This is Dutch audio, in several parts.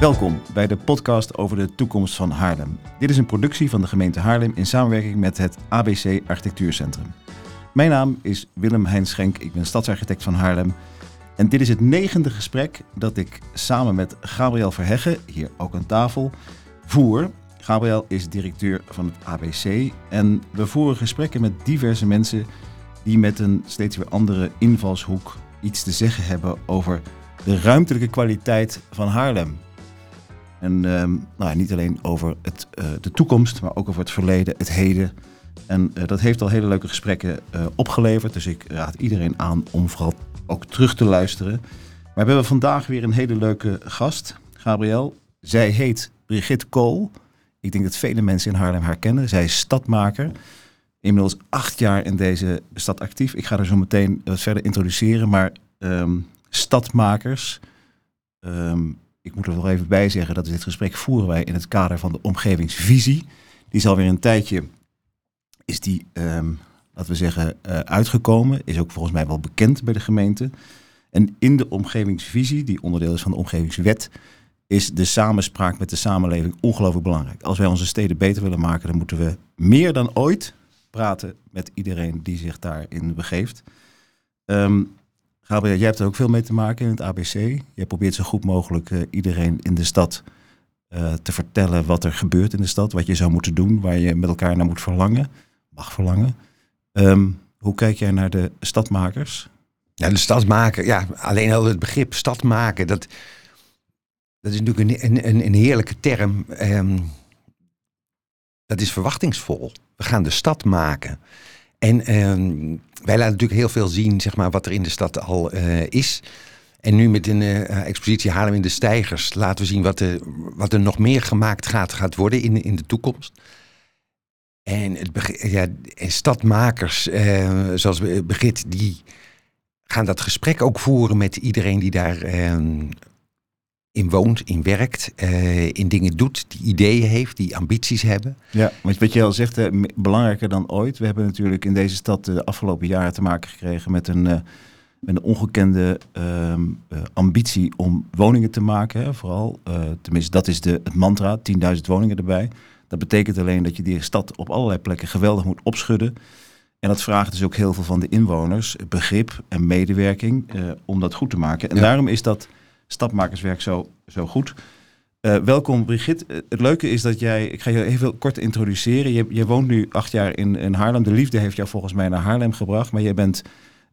Welkom bij de podcast over de toekomst van Haarlem. Dit is een productie van de gemeente Haarlem in samenwerking met het ABC Architectuurcentrum. Mijn naam is Willem Hein Schenk, ik ben stadsarchitect van Haarlem. En dit is het negende gesprek dat ik samen met Gabriel Verheggen, hier ook aan tafel, voer. Gabriel is directeur van het ABC en we voeren gesprekken met diverse mensen die met een steeds weer andere invalshoek iets te zeggen hebben over de ruimtelijke kwaliteit van Haarlem. En ehm, nou, niet alleen over het, uh, de toekomst, maar ook over het verleden, het heden. En uh, dat heeft al hele leuke gesprekken uh, opgeleverd. Dus ik raad iedereen aan om vooral ook terug te luisteren. Maar we hebben vandaag weer een hele leuke gast, Gabriel. Zij heet Brigitte Kool. Ik denk dat vele mensen in Haarlem haar kennen. Zij is stadmaker. Inmiddels acht jaar in deze stad actief. Ik ga er zo meteen wat verder introduceren. Maar um, stadmakers. Um, ik moet er wel even bij zeggen dat dit gesprek voeren wij in het kader van de omgevingsvisie. Die is alweer een tijdje, is die, um, laten we zeggen, uh, uitgekomen. Is ook volgens mij wel bekend bij de gemeente. En in de omgevingsvisie, die onderdeel is van de omgevingswet, is de samenspraak met de samenleving ongelooflijk belangrijk. Als wij onze steden beter willen maken, dan moeten we meer dan ooit praten met iedereen die zich daarin begeeft. Um, Jij hebt er ook veel mee te maken in het ABC. Je probeert zo goed mogelijk uh, iedereen in de stad uh, te vertellen wat er gebeurt in de stad, wat je zou moeten doen, waar je met elkaar naar moet verlangen, mag verlangen. Um, hoe kijk jij naar de stadmakers? Ja, de stadmaker, ja, alleen al het begrip stadmaken, dat, dat is natuurlijk een, een, een heerlijke term. Um, dat is verwachtingsvol. We gaan de stad maken. En um, wij laten natuurlijk heel veel zien, zeg maar, wat er in de stad al uh, is. En nu met een uh, expositie Haarlem in de Stijgers laten we zien wat, er, wat er nog meer gemaakt gaat, gaat worden in, in de toekomst. En het, ja, stadmakers, uh, zoals Begit, die gaan dat gesprek ook voeren met iedereen die daar in woont, in werkt, uh, in dingen doet, die ideeën heeft, die ambities hebben. Ja, want wat je al zegt, uh, belangrijker dan ooit. We hebben natuurlijk in deze stad de afgelopen jaren te maken gekregen met een, uh, met een ongekende ehm, ambitie om woningen te maken. Hè, vooral, tenminste dat is de, het mantra, 10.000 woningen erbij. Dat betekent alleen dat je die stad op allerlei plekken geweldig moet opschudden. En dat vraagt dus ook heel veel van de inwoners, begrip en medewerking om dat goed te maken. En ja. daarom is dat stapmakerswerk zo, zo goed. Uh, welkom Brigitte. Uh, het leuke is dat jij, ik ga je even kort introduceren. Je, je woont nu acht jaar in, in Haarlem. De liefde heeft jou volgens mij naar Haarlem gebracht. Maar je, bent,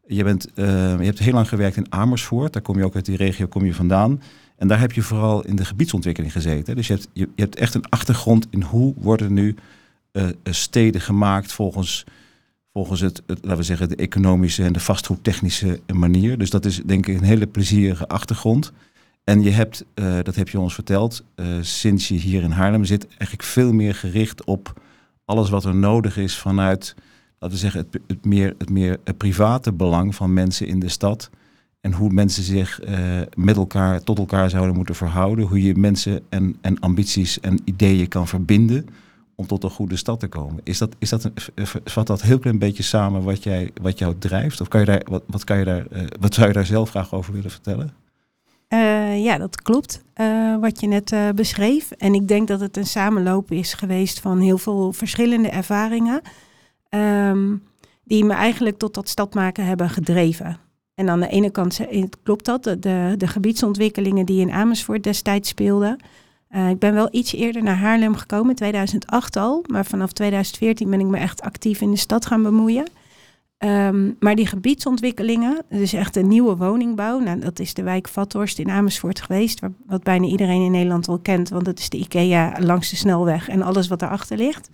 je, bent, uh, je hebt heel lang gewerkt in Amersfoort. Daar kom je ook uit die regio kom je vandaan. En daar heb je vooral in de gebiedsontwikkeling gezeten. Dus je hebt, je, hebt echt een achtergrond in hoe worden nu steden gemaakt volgens, volgens het, laten we zeggen, de economische en de vastgoedtechnische manier. Dus dat is denk ik een hele plezierige achtergrond. En je hebt, uh, dat heb je ons verteld, uh, sinds je hier in Haarlem zit, eigenlijk veel meer gericht op alles wat er nodig is vanuit, laten we zeggen, het, het meer, het meer het private belang van mensen in de stad. En hoe mensen zich uh, met elkaar, tot elkaar zouden moeten verhouden. Hoe je mensen en, en ambities en ideeën kan verbinden om tot een goede stad te komen. Is dat, is dat een, vat dat heel klein beetje samen wat, jij, wat jou drijft? Of kan je daar, wat, wat, kan je daar, wat zou je daar zelf graag over willen vertellen? Uh, ja, dat klopt. Uh, wat je net uh, beschreef. En ik denk dat het een samenloop is geweest van heel veel verschillende ervaringen. Um, die me eigenlijk tot dat stadmaken hebben gedreven. En aan de ene kant klopt dat, de, de gebiedsontwikkelingen die in Amersfoort destijds speelden. ik ben wel iets eerder naar Haarlem gekomen, 2008 al. Maar vanaf 2014 ben ik me echt actief in de stad gaan bemoeien. Um, maar die gebiedsontwikkelingen, dus echt een nieuwe woningbouw. Nou, dat is de wijk Vathorst in Amersfoort geweest, wat bijna iedereen in Nederland wel kent, want dat is de IKEA langs de snelweg en alles wat erachter ligt.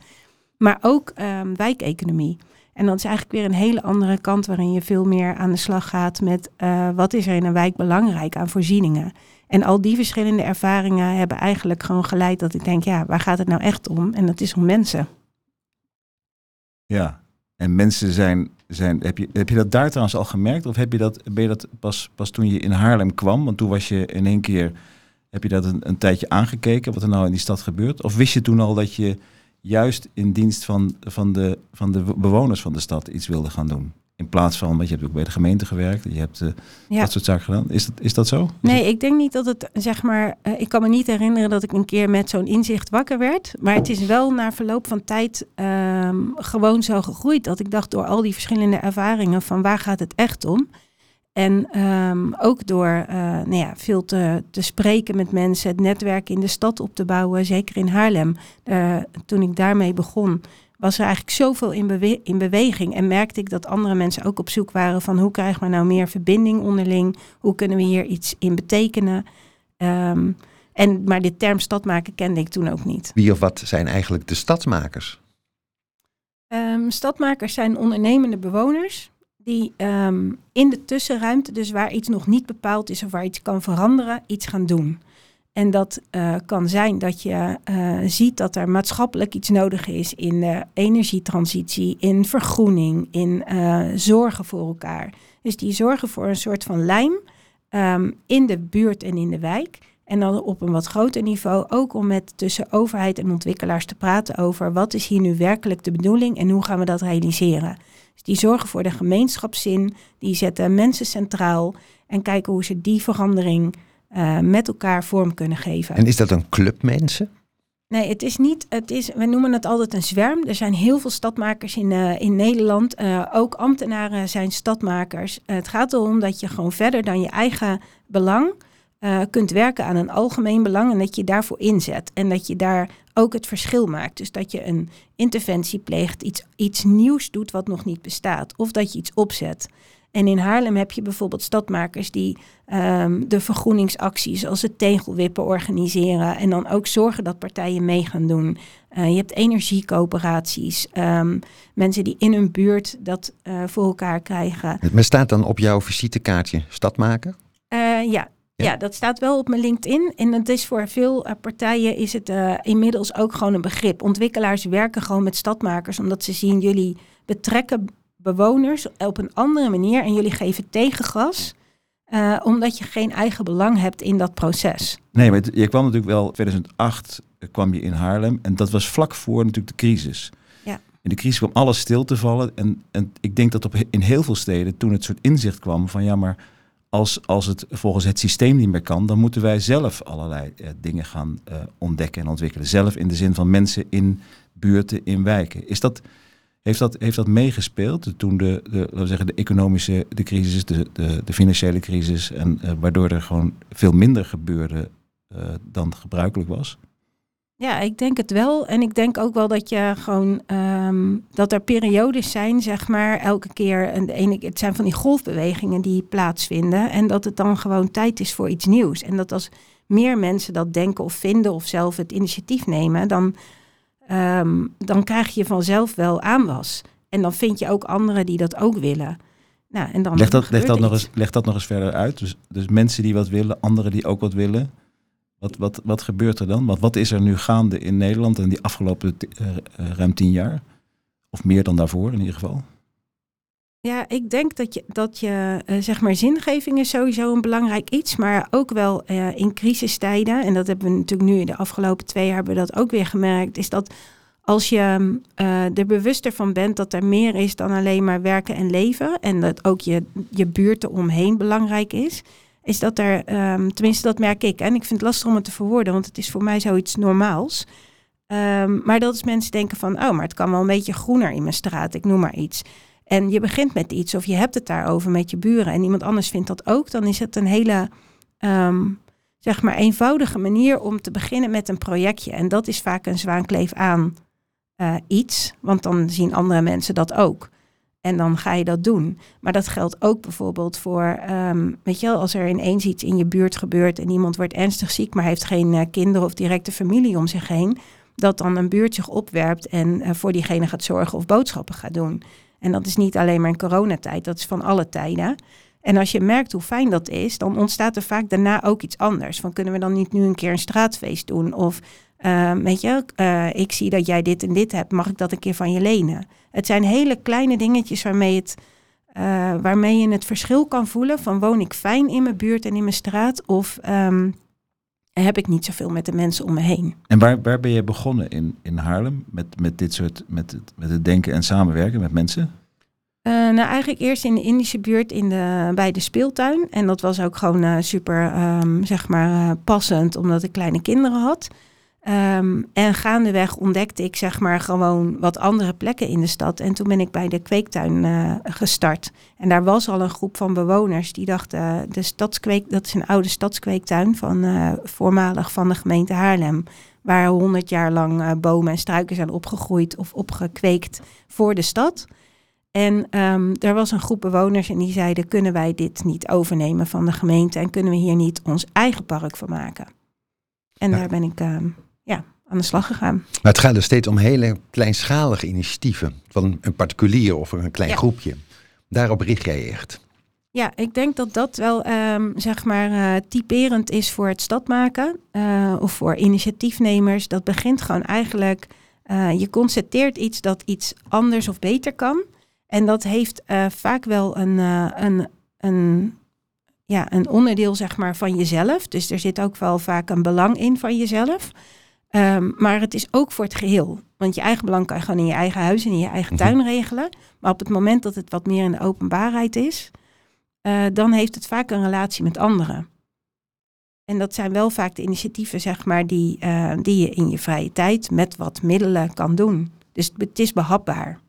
Maar ook um, wijkeconomie. En dat is eigenlijk weer een hele andere kant waarin je veel meer aan de slag gaat met uh, wat is er in een wijk belangrijk aan voorzieningen. En al die verschillende ervaringen hebben eigenlijk gewoon geleid dat ik denk, ja, waar gaat het nou echt om? En dat is om mensen. Ja, en mensen zijn, zijn heb, je, heb je dat daar trouwens al gemerkt? Of heb je dat, ben je dat pas, pas toen je in Haarlem kwam? Want toen was je in één keer, heb je dat een, een tijdje aangekeken, wat er nou in die stad gebeurt? Of wist je toen al dat je juist in dienst van, van, de, van de bewoners van de stad iets wilde gaan doen? In plaats van, want je hebt ook bij de gemeente gewerkt. Je hebt uh, Ja. dat soort zaken gedaan. Is dat, is dat zo? Is Nee, het- ik denk niet dat het, zeg maar, eh, ik kan me niet herinneren dat ik een keer met zo'n inzicht wakker werd. Maar het is wel na verloop van tijd ehm, gewoon zo gegroeid dat ik dacht door al die verschillende ervaringen van waar gaat het echt om. En ehm, ook door eh, nou ja, veel te, te spreken met mensen, het netwerk in de stad op te bouwen, zeker in Haarlem. Eh, toen ik daarmee begon, was er eigenlijk zoveel in, bewe- in beweging. En merkte ik dat andere mensen ook op zoek waren van hoe krijgen we nou meer verbinding onderling? Hoe kunnen we hier iets in betekenen? Ehm, en, maar de term stadmaken kende ik toen ook niet. Wie of wat zijn eigenlijk de stadsmakers? Ehm, stadmakers zijn ondernemende bewoners die ehm, in de tussenruimte, dus waar iets nog niet bepaald is of waar iets kan veranderen, iets gaan doen. En dat eh, kan zijn dat je eh, ziet dat er maatschappelijk iets nodig is in de energietransitie, in vergroening, in eh, zorgen voor elkaar. Dus die zorgen voor een soort van lijm ehm, in de buurt en in de wijk. En dan op een wat groter niveau ook om met tussen overheid en ontwikkelaars te praten over wat is hier nu werkelijk de bedoeling en hoe gaan we dat realiseren. Dus die zorgen voor de gemeenschapszin, die zetten mensen centraal en kijken hoe ze die verandering eh, met elkaar vorm kunnen geven. En is dat een club mensen? Nee, het is niet. Het is, we noemen het altijd een zwerm. Er zijn heel veel stadmakers in, eh, in Nederland. Eh, ook ambtenaren zijn stadmakers. Het gaat erom dat je gewoon verder dan je eigen belang kunt werken aan een algemeen belang en dat je daarvoor inzet. En dat je daar ook het verschil maakt. Dus dat je een interventie pleegt, iets, iets nieuws doet wat nog niet bestaat. Of dat je iets opzet. En in Haarlem heb je bijvoorbeeld stadmakers die ehm, de vergroeningsacties als het tegelwippen organiseren. En dan ook zorgen dat partijen mee gaan doen. Eh, je hebt energiecoöperaties, ehm, mensen die in hun buurt dat eh, voor elkaar krijgen. Het staat dan op jouw visitekaartje stadmaker? Eh, ja. Ja? Ja. dat staat wel op mijn LinkedIn. En het is voor veel partijen is het inmiddels ook gewoon een begrip. Ontwikkelaars werken gewoon met stadmakers, omdat ze zien jullie betrekken bewoners op een andere manier en jullie geven tegengas, eh, omdat je geen eigen belang hebt in dat proces. Nee, maar het- je kwam natuurlijk wel, 2008 kwam je in Haarlem en dat was vlak voor natuurlijk de crisis. Ja. In de crisis kwam alles stil te vallen en, en ik denk dat op, in heel veel steden toen het soort inzicht kwam van ja, maar als, als het volgens het systeem niet meer kan, dan moeten wij zelf allerlei eh, dingen gaan eh, ontdekken en ontwikkelen. Zelf in de zin van mensen in buurten, in wijken. Is dat, heeft, dat, heeft dat meegespeeld toen de, de, laten we zeggen, de economische de crisis, de, de, de financiële crisis, en eh, waardoor er gewoon veel minder gebeurde eh, dan gebruikelijk was? Ja, ik denk het wel. En ik denk ook wel dat je gewoon ehm, dat er periodes zijn, zeg maar, elke keer. En de ene, het zijn van die golfbewegingen die plaatsvinden. En dat het dan gewoon tijd is voor iets nieuws. En dat als meer mensen dat denken of vinden of zelf het initiatief nemen, dan, ehm, dan krijg je vanzelf wel aanwas. En dan vind je ook anderen die dat ook willen. Nou, en dan Leg dat, leg dat, nog eens, leg dat nog eens verder uit. Dus, dus mensen die wat willen, anderen die ook wat willen. Wat, wat, wat gebeurt er dan? Want wat is er nu gaande in Nederland in die afgelopen eh, eh, ruim tien jaar? Of meer dan daarvoor in ieder geval. Ja, ik denk dat je, dat je eh, zeg maar, zingeving is sowieso een belangrijk iets. Maar ook wel eh, in crisistijden, en dat hebben we natuurlijk nu in de afgelopen twee jaar hebben we dat ook weer gemerkt, is dat als je eh, er bewuster van bent dat er meer is dan alleen maar werken en leven. En dat ook je, je buurt eromheen belangrijk is. Is dat er, ehm, tenminste dat merk ik. En ik vind het lastig om het te verwoorden, want het is voor mij zoiets normaals. Ehm, maar dat is mensen denken van, oh, maar het kan wel een beetje groener in mijn straat, ik noem maar iets. En je begint met iets of je hebt het daarover met je buren en iemand anders vindt dat ook, dan is het een hele, ehm, zeg maar, eenvoudige manier om te beginnen met een projectje. En dat is vaak een zwaankleef aan eh, iets, want dan zien andere mensen dat ook. En dan ga je dat doen. Maar dat geldt ook bijvoorbeeld voor, ehm, weet je wel, als er ineens iets in je buurt gebeurt en iemand wordt ernstig ziek, maar heeft geen eh, kinderen of directe familie om zich heen, dat dan een buurt zich opwerpt en eh, voor diegene gaat zorgen of boodschappen gaat doen. En dat is niet alleen maar in coronatijd, dat is van alle tijden. En als je merkt hoe fijn dat is, dan ontstaat er vaak daarna ook iets anders. Van kunnen we dan niet nu een keer een straatfeest doen? Of eh, weet je, eh, ik zie dat jij dit en dit hebt, mag ik dat een keer van je lenen? Het zijn hele kleine dingetjes waarmee, het, eh, waarmee je het verschil kan voelen van woon ik fijn in mijn buurt en in mijn straat of ehm, heb ik niet zoveel met de mensen om me heen. En waar, waar ben je begonnen in, in Haarlem met, met dit soort, met het, met het denken en samenwerken met mensen? Uh, nou, eigenlijk eerst in de Indische buurt in de, bij de speeltuin. En dat was ook gewoon uh, super, um, zeg maar, uh, passend, omdat ik kleine kinderen had. Um, en gaandeweg ontdekte ik, zeg maar, gewoon wat andere plekken in de stad. En toen ben ik bij de kweektuin gestart. En daar was al een groep van bewoners die dachten, de stadskweek, dat is een oude stadskweektuin van voormalig van de gemeente Haarlem. Waar honderd jaar lang bomen en struiken zijn opgegroeid of opgekweekt voor de stad. En um, er was een groep bewoners en die zeiden: kunnen wij dit niet overnemen van de gemeente en kunnen we hier niet ons eigen park van maken? En ja. daar ben ik ja, aan de slag gegaan. Maar het gaat er steeds om hele kleinschalige initiatieven van een particulier of een klein ja. groepje. Daarop richt jij echt. Ja, ik denk dat dat wel um, zeg maar uh, typerend is voor het stadmaken uh, of voor initiatiefnemers. Dat begint gewoon eigenlijk, uh, je constateert iets dat iets anders of beter kan. En dat heeft vaak wel een, een, een, ja, een onderdeel zeg maar, van jezelf. Dus er zit ook wel vaak een belang in van jezelf. Um, maar het is ook voor het geheel. Want je eigen belang kan je gewoon in je eigen huis en in je eigen tuin mm-hmm. regelen. Maar op het moment dat het wat meer in de openbaarheid is, uh, dan heeft het vaak een relatie met anderen. En dat zijn wel vaak de initiatieven, zeg maar, die, die je in je vrije tijd met wat middelen kan doen. Dus het is behapbaar.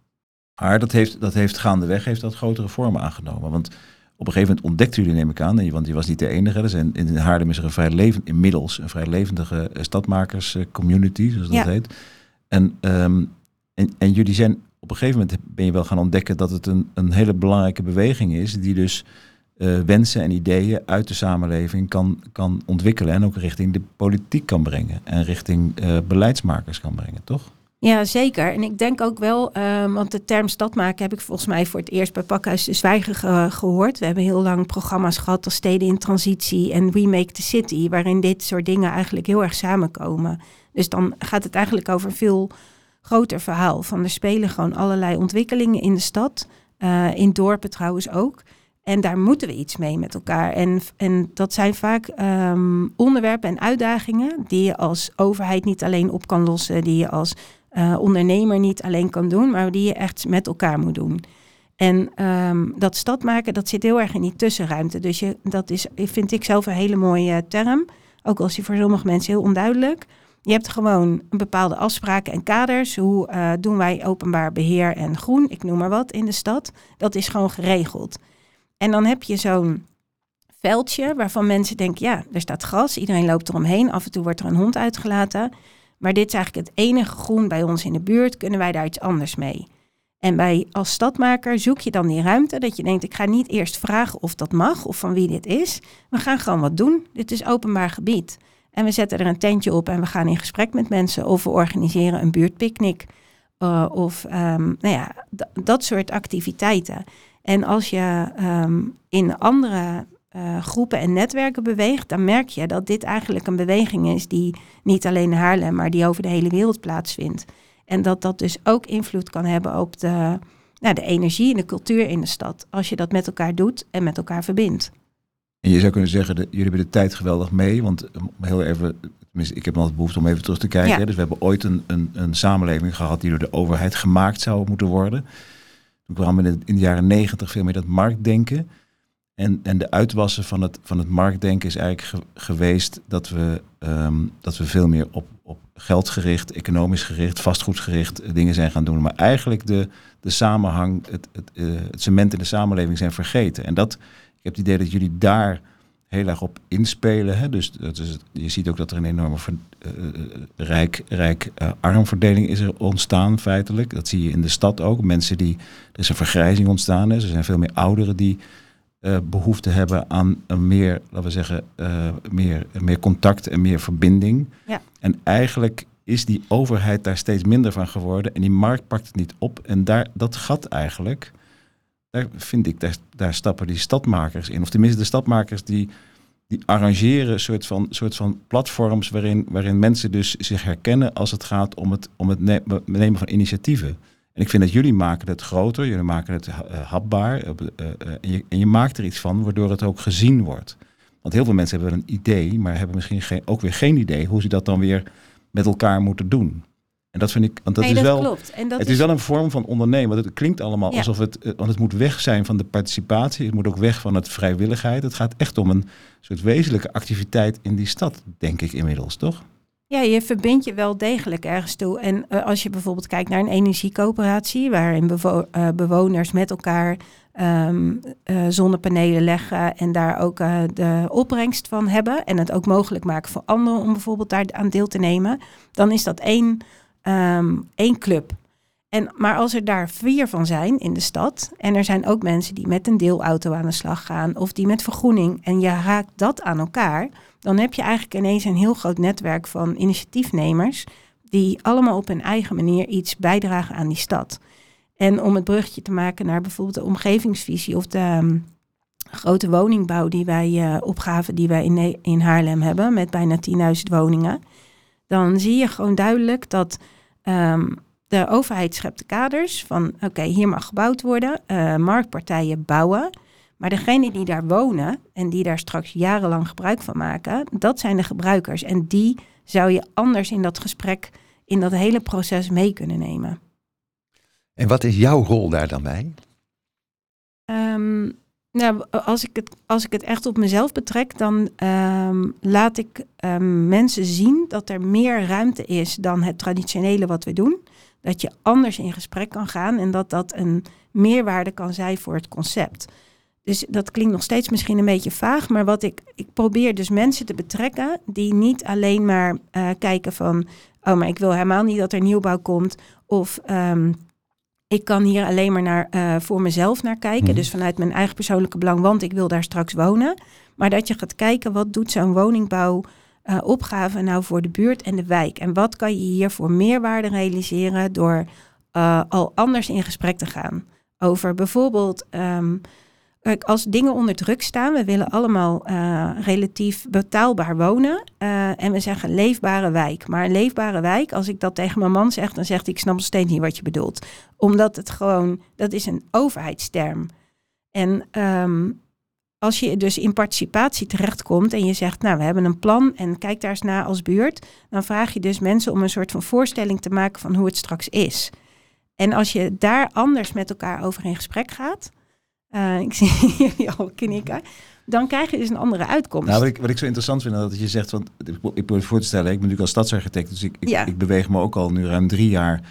Maar dat heeft, dat heeft gaandeweg heeft dat grotere vormen aangenomen. Want op een gegeven moment ontdekten jullie, neem ik aan, want je was niet de enige. Er zijn, in Haarlem is er een vrij levend, inmiddels een vrij levendige stadmakers-community, zoals dat ja. heet. En, um, en, en jullie zijn op een gegeven moment ben je wel gaan ontdekken dat het een, een hele belangrijke beweging is, die dus uh, wensen en ideeën uit de samenleving kan, kan ontwikkelen en ook richting de politiek kan brengen en richting uh, beleidsmakers kan brengen, toch? Ja, zeker. En ik denk ook wel, um, want de term stadmaken heb ik volgens mij voor het eerst bij Pakhuis de Zwijger ge gehoord. We hebben heel lang programma's gehad als Steden in Transitie en We Make the City, waarin dit soort dingen eigenlijk heel erg samenkomen. Dus dan gaat het eigenlijk over een veel groter verhaal. Van er spelen gewoon allerlei ontwikkelingen in de stad, uh, in dorpen trouwens ook. En daar moeten we iets mee met elkaar. En, en dat zijn vaak um, onderwerpen en uitdagingen die je als overheid niet alleen op kan lossen, die je als uh, ondernemer niet alleen kan doen, maar die je echt met elkaar moet doen. En um, dat stad maken, dat zit heel erg in die tussenruimte. Dus je, dat is, vind ik zelf een hele mooie term. Ook als die voor sommige mensen heel onduidelijk. Je hebt gewoon bepaalde afspraken en kaders. Hoe uh, doen wij openbaar beheer en groen, ik noem maar wat, in de stad. Dat is gewoon geregeld. En dan heb je zo'n veldje waarvan mensen denken, ja, er staat gras, iedereen loopt eromheen, af en toe wordt er een hond uitgelaten. Maar dit is eigenlijk het enige groen bij ons in de buurt. Kunnen wij daar iets anders mee? En bij, als stadmaker zoek je dan die ruimte dat je denkt, ik ga niet eerst vragen of dat mag of van wie dit is. We gaan gewoon wat doen. Dit is openbaar gebied. En we zetten er een tentje op en we gaan in gesprek met mensen. Of we organiseren een buurtpicknick. Uh, of um, nou ja, dat soort activiteiten. En als je um, in andere uh, groepen en netwerken beweegt, dan merk je dat dit eigenlijk een beweging is die niet alleen in Haarlem, maar die over de hele wereld plaatsvindt. En dat dat dus ook invloed kan hebben op de, nou, de energie en de cultuur in de stad. Als je dat met elkaar doet en met elkaar verbindt. En je zou kunnen zeggen, dat jullie hebben de tijd geweldig mee. Want heel even, ik heb altijd behoefte om even terug te kijken. Ja. Dus we hebben ooit een, een, een samenleving gehad die door de overheid gemaakt zou moeten worden. Toen kwamen we in de jaren negentig veel meer dat marktdenken. En, en de uitwassen van het, van het marktdenken is eigenlijk geweest dat we, um, dat we veel meer op, op geldgericht, economisch gericht, vastgoedgericht dingen zijn gaan doen. Maar eigenlijk de, de samenhang, het, het, uh, het cement in de samenleving zijn vergeten. En dat, ik heb het idee dat jullie daar heel erg op inspelen. Hè? Dus je ziet ook dat er een enorme uh, rijk, rijk uh, armverdeling is er ontstaan feitelijk. Dat zie je in de stad ook. Mensen die, er is een vergrijzing ontstaan. Hè? Er zijn veel meer ouderen die uh, behoefte hebben aan een meer, laten we zeggen, uh, meer, meer contact en meer verbinding. Ja. En eigenlijk is die overheid daar steeds minder van geworden en die markt pakt het niet op. En daar, dat gat eigenlijk, daar vind ik, daar, daar stappen die stadmakers in. Of tenminste de stadmakers die, die arrangeren een soort van, soort van platforms waarin, waarin mensen dus zich herkennen als het gaat om het, om het nemen van initiatieven. En ik vind dat jullie maken het groter, jullie maken het uh, hapbaar uh, uh, en, je, en je maakt er iets van waardoor het ook gezien wordt. Want heel veel mensen hebben wel een idee, maar hebben misschien geen, ook weer geen idee hoe ze dat dan weer met elkaar moeten doen. En dat vind ik, want dat nee, is dat wel, klopt. En dat het is wel een vorm van ondernemen. Want het klinkt allemaal Ja. alsof het, eh, want het moet weg zijn van de participatie. Het moet ook weg van het vrijwilligheid. Het gaat echt om een soort wezenlijke activiteit in die stad, denk ik inmiddels, toch? Ja, je verbindt je wel degelijk ergens toe. En eh, als je bijvoorbeeld kijkt naar een energiecoöperatie, waarin eh, bewoners met elkaar ehm, eh, zonnepanelen leggen en daar ook de opbrengst van hebben en het ook mogelijk maken voor anderen om bijvoorbeeld daar aan deel te nemen, dan is dat één, ehm, één club. En, maar als er daar vier van zijn in de stad, en er zijn ook mensen die met een deelauto aan de slag gaan of die met vergroening, en je raakt dat aan elkaar, dan heb je eigenlijk ineens een heel groot netwerk van initiatiefnemers die allemaal op hun eigen manier iets bijdragen aan die stad. En om het bruggetje te maken naar bijvoorbeeld de omgevingsvisie of de ehm, grote woningbouw die wij eh, opgaven die wij in, in Haarlem hebben met bijna 10.000 woningen, dan zie je gewoon duidelijk dat ehm, de overheid schept de kaders van oké, hier mag gebouwd worden, eh, marktpartijen bouwen. Maar degenen die daar wonen en die daar straks jarenlang gebruik van maken, dat zijn de gebruikers. En die zou je anders in dat gesprek, in dat hele proces mee kunnen nemen. En wat is jouw rol daar dan bij? Ehm, nou, als ik, het, als ik het echt op mezelf betrek, dan ehm, laat ik ehm, mensen zien dat er meer ruimte is dan het traditionele wat we doen. Dat je anders in gesprek kan gaan en dat dat een meerwaarde kan zijn voor het concept. Dus dat klinkt nog steeds misschien een beetje vaag, maar wat ik, ik probeer dus mensen te betrekken die niet alleen maar eh, kijken van, oh, maar ik wil helemaal niet dat er nieuwbouw komt. Of ehm, ik kan hier alleen maar naar, eh, voor mezelf naar kijken. Mhm. Dus vanuit mijn eigen persoonlijke belang, want ik wil daar straks wonen. Maar dat je gaat kijken, wat doet zo'n woningbouwopgave nou voor de buurt en de wijk? En wat kan je hier voor meerwaarde realiseren door eh, al anders in gesprek te gaan? Over bijvoorbeeld, ehm, kijk, als dingen onder druk staan, we willen allemaal eh, relatief betaalbaar wonen. eh, en we zeggen leefbare wijk. Maar een leefbare wijk, als ik dat tegen mijn man zeg, dan zegt hij, ik snap nog steeds niet wat je bedoelt omdat het gewoon, dat is een overheidsterm. En ehm, als je dus in participatie terechtkomt en je zegt, nou, we hebben een plan en kijk daar eens naar als buurt, dan vraag je dus mensen om een soort van voorstelling te maken van hoe het straks is. En als je daar anders met elkaar over in gesprek gaat, eh, ik zie jullie al knikken, dan krijg je dus een andere uitkomst. Nou, wat ik, wat ik zo interessant vind, dat je zegt, want ik, probeer voor te stellen, ik ben natuurlijk als stadsarchitect, dus ik, ik, Ja. ik beweeg me ook al nu ruim drie jaar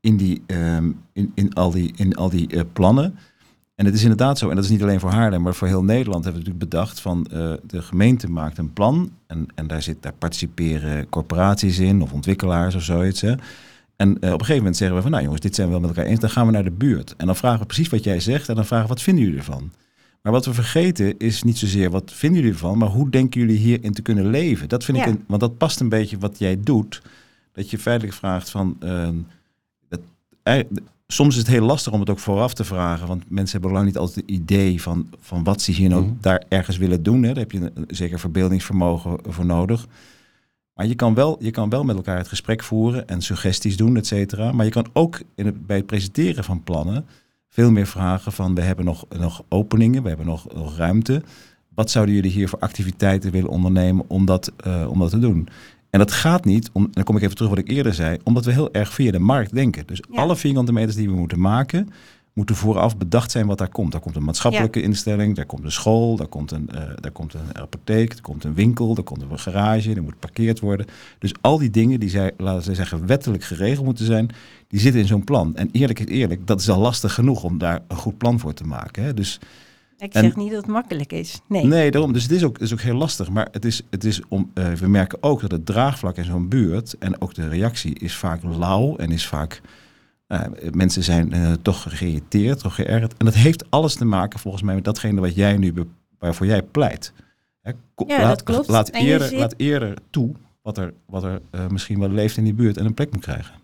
in, die, ehm, in, in al die, in al die eh, plannen. En het is inderdaad zo, en dat is niet alleen voor Haarlem, maar voor heel Nederland hebben we natuurlijk bedacht van eh, de gemeente maakt een plan en, en daar, zit, daar participeren corporaties in of ontwikkelaars of zoiets. Hè. En eh, op een gegeven moment zeggen we van, nou jongens, dit zijn we wel met elkaar eens, dan gaan we naar de buurt. En dan vragen we precies wat jij zegt en dan vragen we, wat vinden jullie ervan? Maar wat we vergeten is niet zozeer wat vinden jullie ervan, maar hoe denken jullie hierin te kunnen leven? Dat vind Ja. ik, een, want dat past een beetje wat jij doet. Dat je feitelijk vraagt van, ehm, dat, soms is het heel lastig om het ook vooraf te vragen, want mensen hebben lang niet altijd een idee van, van wat ze hier nou Mhm. daar ergens willen doen. Hè. Daar heb je een, een zeker verbeeldingsvermogen voor nodig. Maar je kan, wel, je kan wel met elkaar het gesprek voeren en suggesties doen, et cetera. Maar je kan ook in het, bij het presenteren van plannen veel meer vragen van we hebben nog, nog openingen, we hebben nog, nog ruimte. Wat zouden jullie hier voor activiteiten willen ondernemen om dat, eh, om dat te doen? En dat gaat niet, om, en dan kom ik even terug wat ik eerder zei, omdat we heel erg via de markt denken. Dus Ja. alle vierkante meters die we moeten maken, moeten vooraf bedacht zijn wat daar komt. Daar komt een maatschappelijke instelling, daar komt een school, daar komt een, eh, daar komt een apotheek, er komt een winkel, er komt een garage, er moet geparkeerd worden. Dus al die dingen die zij, laten we zeggen, wettelijk geregeld moeten zijn, die zitten in zo'n plan. En eerlijk is eerlijk, dat is al lastig genoeg om daar een goed plan voor te maken. Hè? Dus ik en- zeg niet dat het makkelijk is. Nee. Nee, daarom. Dus het is ook, het is ook heel lastig. Maar het is, het is om, eh, we merken ook dat het draagvlak in zo'n buurt en ook de reactie is vaak lauw en is vaak. Eh, mensen zijn eh, toch geïrriteerd, toch geërgerd. En dat heeft alles te maken volgens mij met datgene wat jij nu, waarvoor jij pleit. Hè, Ja, laat, dat klopt. Laat eerder, ziet- laat eerder toe wat er, wat er eh, misschien wel leeft in die buurt en een plek moet krijgen.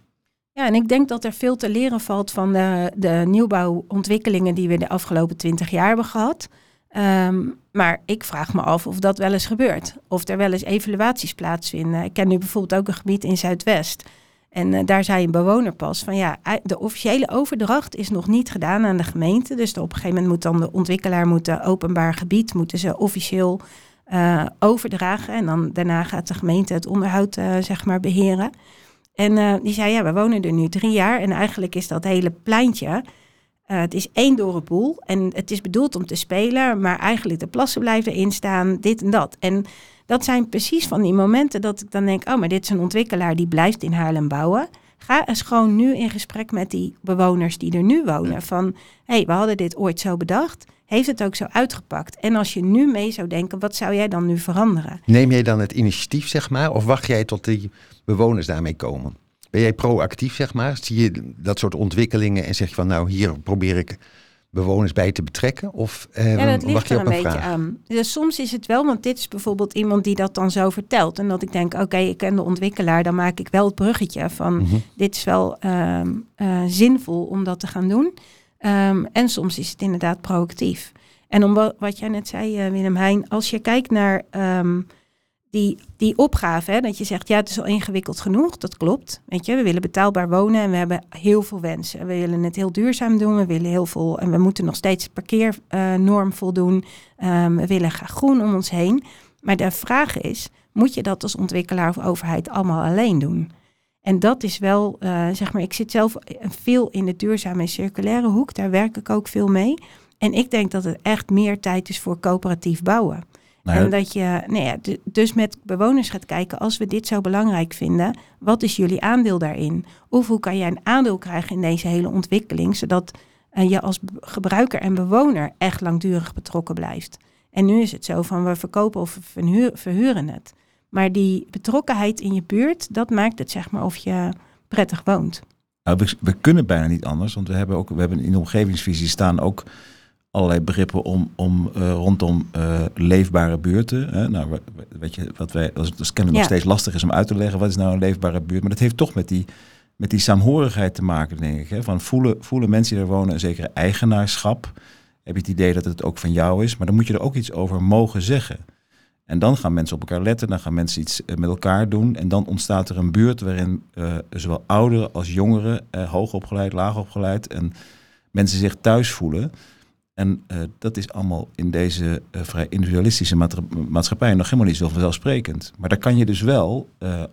Ja, en ik denk dat er veel te leren valt van de, de nieuwbouwontwikkelingen die we de afgelopen twintig jaar hebben gehad. Ehm, maar ik vraag me af of dat wel eens gebeurt. Of er wel eens evaluaties plaatsvinden. Ik ken nu bijvoorbeeld ook een gebied in Zuidwest. En eh, daar zei een bewoner pas van ja, de officiële overdracht is nog niet gedaan aan de gemeente. Dus op een gegeven moment moet dan de ontwikkelaar moet de openbaar gebied moeten ze officieel eh, overdragen. En dan daarna gaat de gemeente het onderhoud eh, zeg maar beheren. En die zei, ja, we wonen er nu drie jaar en eigenlijk is dat hele pleintje, uh, het is één door een boel en het is bedoeld om te spelen, maar eigenlijk de plassen blijven erin staan, dit en dat. En dat zijn precies van die momenten dat ik dan denk, oh, maar dit is een ontwikkelaar die blijft in Haarlem bouwen. Ga eens gewoon nu in gesprek met die bewoners die er nu wonen. Van, hé, hey, we hadden dit ooit zo bedacht. Heeft het ook zo uitgepakt? En als je nu mee zou denken, wat zou jij dan nu veranderen? Neem jij dan het initiatief, zeg maar? Of wacht jij tot die bewoners daarmee komen? Ben jij proactief, zeg maar? Zie je dat soort ontwikkelingen en zeg je van, nou, hier probeer ik bewoners bij te betrekken? Of eh, ja, dat ligt er een, beetje vraag? aan. Dus soms is het wel, want dit is bijvoorbeeld iemand die dat dan zo vertelt. En dat ik denk, oké, ik ken de ontwikkelaar, dan maak ik wel het bruggetje van mhm. dit is wel ehm, eh, zinvol om dat te gaan doen. Um, en soms is het inderdaad proactief. En om wat jij net zei, uh, Willem Heijn, als je kijkt naar um, die, opgave, hè, dat je zegt, ja, het is al ingewikkeld genoeg, dat klopt. Weet je, we willen betaalbaar wonen en we hebben heel veel wensen. We willen het heel duurzaam doen, we willen heel veel, en we moeten nog steeds parkeernorm voldoen. Um, we willen graag groen om ons heen. Maar de vraag is, moet je dat als ontwikkelaar of overheid allemaal alleen doen? En dat is wel, uh, zeg maar, ik zit zelf veel in de duurzame en circulaire hoek, daar werk ik ook veel mee. En ik denk dat het echt meer tijd is voor coöperatief bouwen. Nou en dat je nou ja, dus met bewoners gaat kijken, als we dit zo belangrijk vinden, wat is jullie aandeel daarin? Of hoe kan jij een aandeel krijgen in deze hele ontwikkeling, zodat uh, je als gebruiker en bewoner echt langdurig betrokken blijft? En nu is het zo van we verkopen of we verhuren het. Maar die betrokkenheid in je buurt, dat maakt het zeg maar of je prettig woont. Nou, we, we, kunnen bijna niet anders, want we hebben ook we hebben in de omgevingsvisie staan ook allerlei begrippen om, om uh, rondom uh, leefbare buurten. Hè? Nou, weet je, wat wij als, als kennen nog steeds lastig is om uit te leggen wat is nou een leefbare buurt, maar dat heeft toch met die met die saamhorigheid te maken, denk ik. Hè? Van voelen, voelen mensen die er wonen een zekere eigenaarschap? Heb je het idee dat het ook van jou is? Maar dan moet je er ook iets over mogen zeggen. En dan gaan mensen op elkaar letten, dan gaan mensen iets eh, met elkaar doen. En dan ontstaat er een buurt waarin uh, zowel ouderen als jongeren, hoogopgeleid, laagopgeleid, en mensen zich thuis voelen. En uh, dat is allemaal in deze vrij individualistische maatschappij nog helemaal niet zo vanzelfsprekend. Maar daar kan je dus wel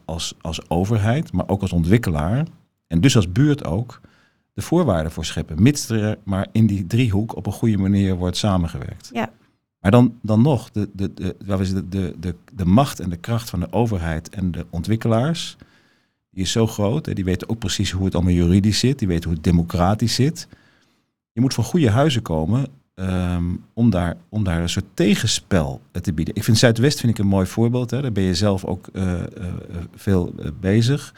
als, als overheid, maar ook als ontwikkelaar, en dus als buurt ook, de voorwaarden voor scheppen. Mits er maar in die driehoek op een goede manier wordt samengewerkt. Ja, maar dan, dan nog, de, de, de, de, de, de, de macht en de kracht van de overheid en de ontwikkelaars, die is zo groot. Hè, die weten ook precies hoe het allemaal juridisch zit, die weten hoe het democratisch zit. Je moet van goede huizen komen um, om, daar, om daar een soort tegenspel te bieden. Ik vind Zuidwest vind ik een mooi voorbeeld. Hè. Daar ben je zelf ook uh, uh, veel bezig.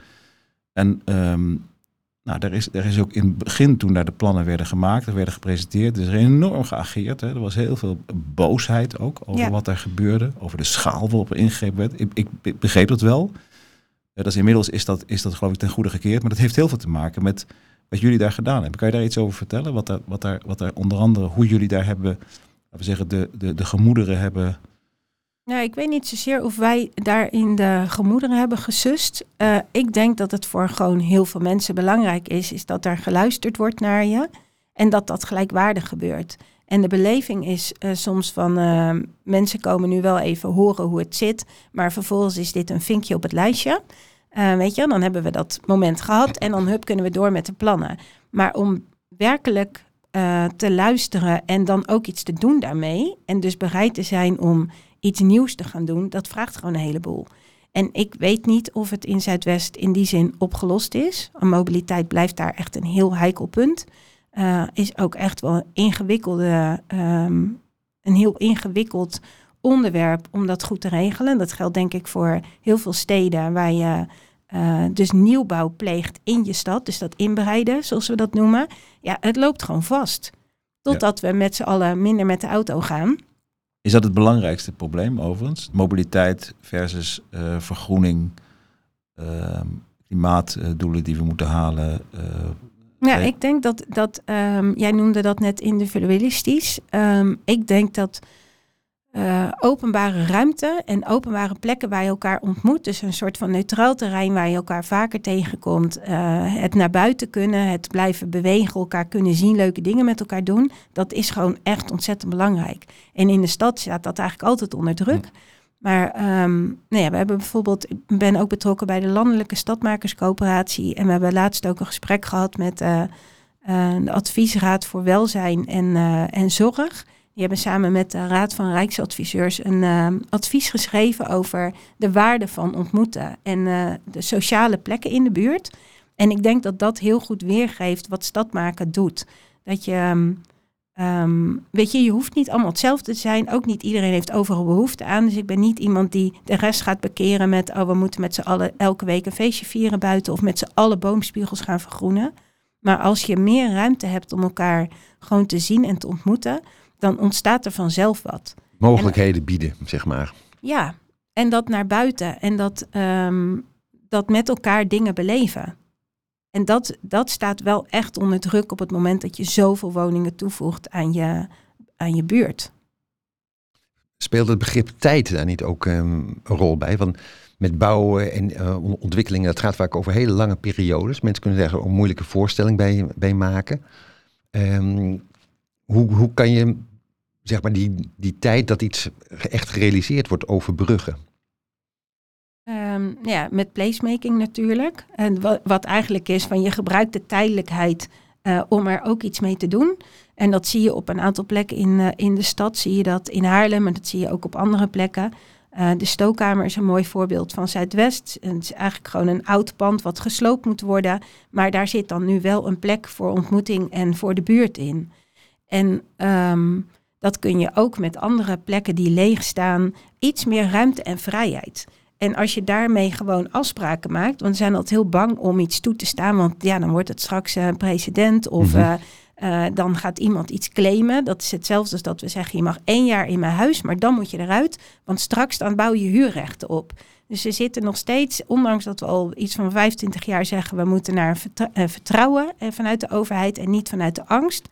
En um, nou, er is, er is ook in het begin, toen daar de plannen werden gemaakt, er werden gepresenteerd, er is enorm geageerd. Hè. Er was heel veel boosheid ook over wat er gebeurde, over de schaal waarop er ingegrepen werd. Ik, ik begreep dat wel. dat is, inmiddels is dat, is dat geloof ik ten goede gekeerd, maar dat heeft heel veel te maken met wat jullie daar gedaan hebben. Kan je daar iets over vertellen? Wat daar, wat daar, wat daar onder andere, hoe jullie daar hebben, laten we zeggen, de, de, de gemoederen hebben nou, ik weet niet zozeer of wij daar in de gemoederen hebben gesust. Uh, ik denk dat het voor gewoon heel veel mensen belangrijk is, is dat er geluisterd wordt naar je en dat dat gelijkwaardig gebeurt. En de beleving is uh, soms van uh, mensen komen nu wel even horen hoe het zit, maar vervolgens is dit een vinkje op het lijstje. Weet je, dan hebben we dat moment gehad en dan hup kunnen we door met de plannen. Maar om werkelijk te luisteren en dan ook iets te doen daarmee en dus bereid te zijn om iets nieuws te gaan doen, dat vraagt gewoon een heleboel. En ik weet niet of het in Zuidwest in die zin opgelost is. Mobiliteit blijft daar echt een heel heikel punt. Uh, is ook echt wel een ingewikkelde, um, een heel ingewikkeld onderwerp om dat goed te regelen. Dat geldt denk ik voor heel veel steden waar je uh, dus nieuwbouw pleegt in je stad. Dus dat inbreiden, zoals we dat noemen. Ja, het loopt gewoon vast. Totdat we met z'n allen minder met de auto gaan. Is dat het belangrijkste probleem overigens? Mobiliteit versus uh, vergroening, uh, klimaatdoelen die we moeten halen. Uh, ja, ik denk dat, dat um, jij noemde dat net individualistisch. Um, ik denk dat uh, openbare ruimte en openbare plekken waar je elkaar ontmoet. Dus een soort van neutraal terrein waar je elkaar vaker tegenkomt. Uh, het naar buiten kunnen, het blijven bewegen, elkaar kunnen zien, leuke dingen met elkaar doen. Dat is gewoon echt ontzettend belangrijk. En in de stad staat dat eigenlijk altijd onder druk. Maar ehm, nou ja, we hebben bijvoorbeeld, ik ben ook betrokken bij de Landelijke Stadmakerscoöperatie. En we hebben laatst ook een gesprek gehad met uh, de Adviesraad voor Welzijn en, en Zorg. Die hebben samen met de Raad van Rijksadviseurs een uh, advies geschreven over de waarde van ontmoeten en de sociale plekken in de buurt. En ik denk dat dat heel goed weergeeft wat stadmaken doet. Dat je, um, weet je, je hoeft niet allemaal hetzelfde te zijn. Ook niet iedereen heeft overal behoefte aan. Dus ik ben niet iemand die de rest gaat bekeren met, oh, we moeten met z'n allen elke week een feestje vieren buiten of met z'n allen boomspiegels gaan vergroenen. Maar als je meer ruimte hebt om elkaar gewoon te zien en te ontmoeten, dan ontstaat er vanzelf wat. Mogelijkheden en, bieden, zeg maar. Ja, en dat naar buiten en dat, um, dat met elkaar dingen beleven. En dat, dat staat wel echt onder druk op het moment dat je zoveel woningen toevoegt aan je, aan je buurt. Speelt het begrip tijd daar niet ook um, een rol bij? Want met bouwen en uh, ontwikkelingen, dat gaat vaak over hele lange periodes. Mensen kunnen daar een moeilijke voorstelling bij, bij maken. Um, hoe, hoe kan je zeg maar, die, die tijd dat iets echt gerealiseerd wordt overbruggen? Um, ja, met placemaking natuurlijk. En wat, wat, eigenlijk is van je gebruikt de tijdelijkheid uh, om er ook iets mee te doen. En dat zie je op een aantal plekken in, uh, in de stad. Zie je dat in Haarlem, en dat zie je ook op andere plekken. Uh, de stookkamer is een mooi voorbeeld van Zuidwest. Het is eigenlijk gewoon een oud pand wat gesloopt moet worden. Maar daar zit dan nu wel een plek voor ontmoeting en voor de buurt in. En um, dat kun je ook met andere plekken die leeg staan. Iets meer ruimte en vrijheid. En als je daarmee gewoon afspraken maakt, want we zijn altijd heel bang om iets toe te staan, want ja, dan wordt het straks een president of mm-hmm. uh, uh, dan gaat iemand iets claimen. Dat is hetzelfde als dat we zeggen, je mag één jaar in mijn huis, maar dan moet je eruit, want straks dan bouw je huurrechten op. Dus we zitten nog steeds, ondanks dat we al iets van 25 jaar zeggen, we moeten naar vertr vertrouwen vanuit de overheid en niet vanuit de angst,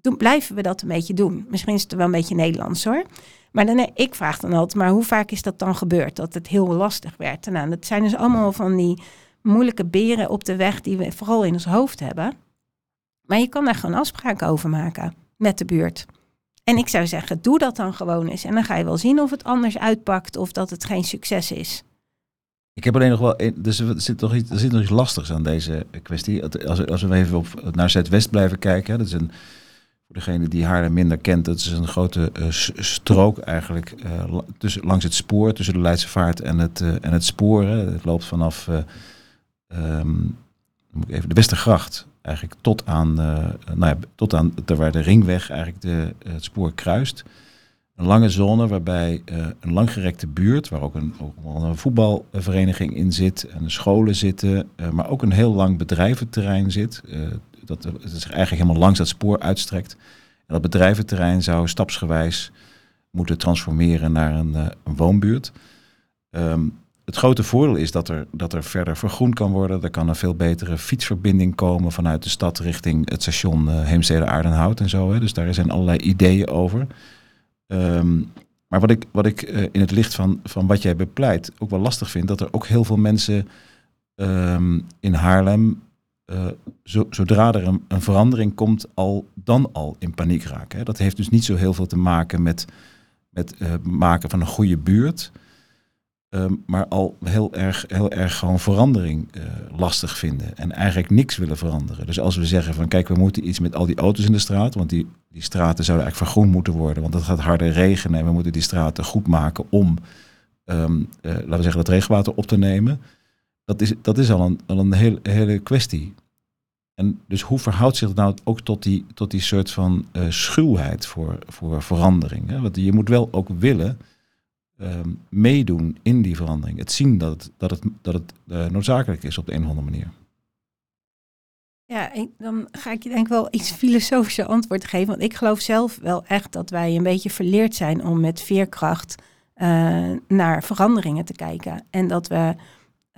doen, blijven we dat een beetje doen. Misschien is het wel een beetje Nederlands hoor. Maar dan, ik vraag dan altijd, maar hoe vaak is dat dan gebeurd? Dat het heel lastig werd. Nou, dat zijn dus allemaal van die moeilijke beren op de weg die we vooral in ons hoofd hebben. Maar je kan daar gewoon afspraken over maken met de buurt. En ik zou zeggen, doe dat dan gewoon eens. En dan ga je wel zien of het anders uitpakt of dat het geen succes is. Ik heb alleen nog wel, dus er zit nog iets, er zit nog iets lastigs aan deze kwestie. Als, als we even op, naar Zuidwest blijven kijken, dat is een voor degene die Haarlem minder kent, dat is een grote uh, strook eigenlijk uh, tussen, langs het spoor, tussen de Leidse Vaart en het, uh, en het sporen. Het loopt vanaf moet ik even, de Westergracht eigenlijk tot aan, nou ja, tot aan ter waar de ringweg eigenlijk de, het spoor kruist. Een lange zone waarbij een langgerekte buurt, waar ook een, ook een voetbalvereniging in zit en scholen zitten, maar ook een heel lang bedrijventerrein zit dat het zich eigenlijk helemaal langs dat spoor uitstrekt. En dat bedrijventerrein zou stapsgewijs moeten transformeren naar een, een woonbuurt. Um, het grote voordeel is dat er, dat er verder vergroend kan worden. Er kan een veel betere fietsverbinding komen vanuit de stad richting het station uh, Heemstede-Aardenhout en zo. Hè. Dus daar zijn allerlei ideeën over. Um, maar wat ik, wat ik uh, in het licht van, van wat jij bepleit ook wel lastig vind, dat er ook heel veel mensen um, in Haarlem uh, zo, zodra er een, verandering komt, al dan al in paniek raken. Hè. Dat heeft dus niet zo heel veel te maken met het uh, maken van een goede buurt. Um, maar al heel erg, heel erg gewoon verandering uh, lastig vinden. En eigenlijk niks willen veranderen. Dus als we zeggen van kijk, we moeten iets met al die auto's in de straat. Want die, die straten zouden eigenlijk vergroend moeten worden. Want het gaat harder regenen en we moeten die straten goed maken om, um, laten we zeggen, het regenwater op te nemen. Dat is, dat is al een, al een hele kwestie. En dus hoe verhoudt zich het nou ook tot die, tot die soort van uh, schuwheid voor, voor verandering? Hè? Want je moet wel ook willen uh, meedoen in die verandering. Het zien dat het, dat het, dat het uh, noodzakelijk is op de een of andere manier. Ja, dan ga ik je denk ik wel iets filosofischer antwoord geven. Want ik geloof zelf wel echt dat wij een beetje verleerd zijn om met veerkracht uh, naar veranderingen te kijken. En dat we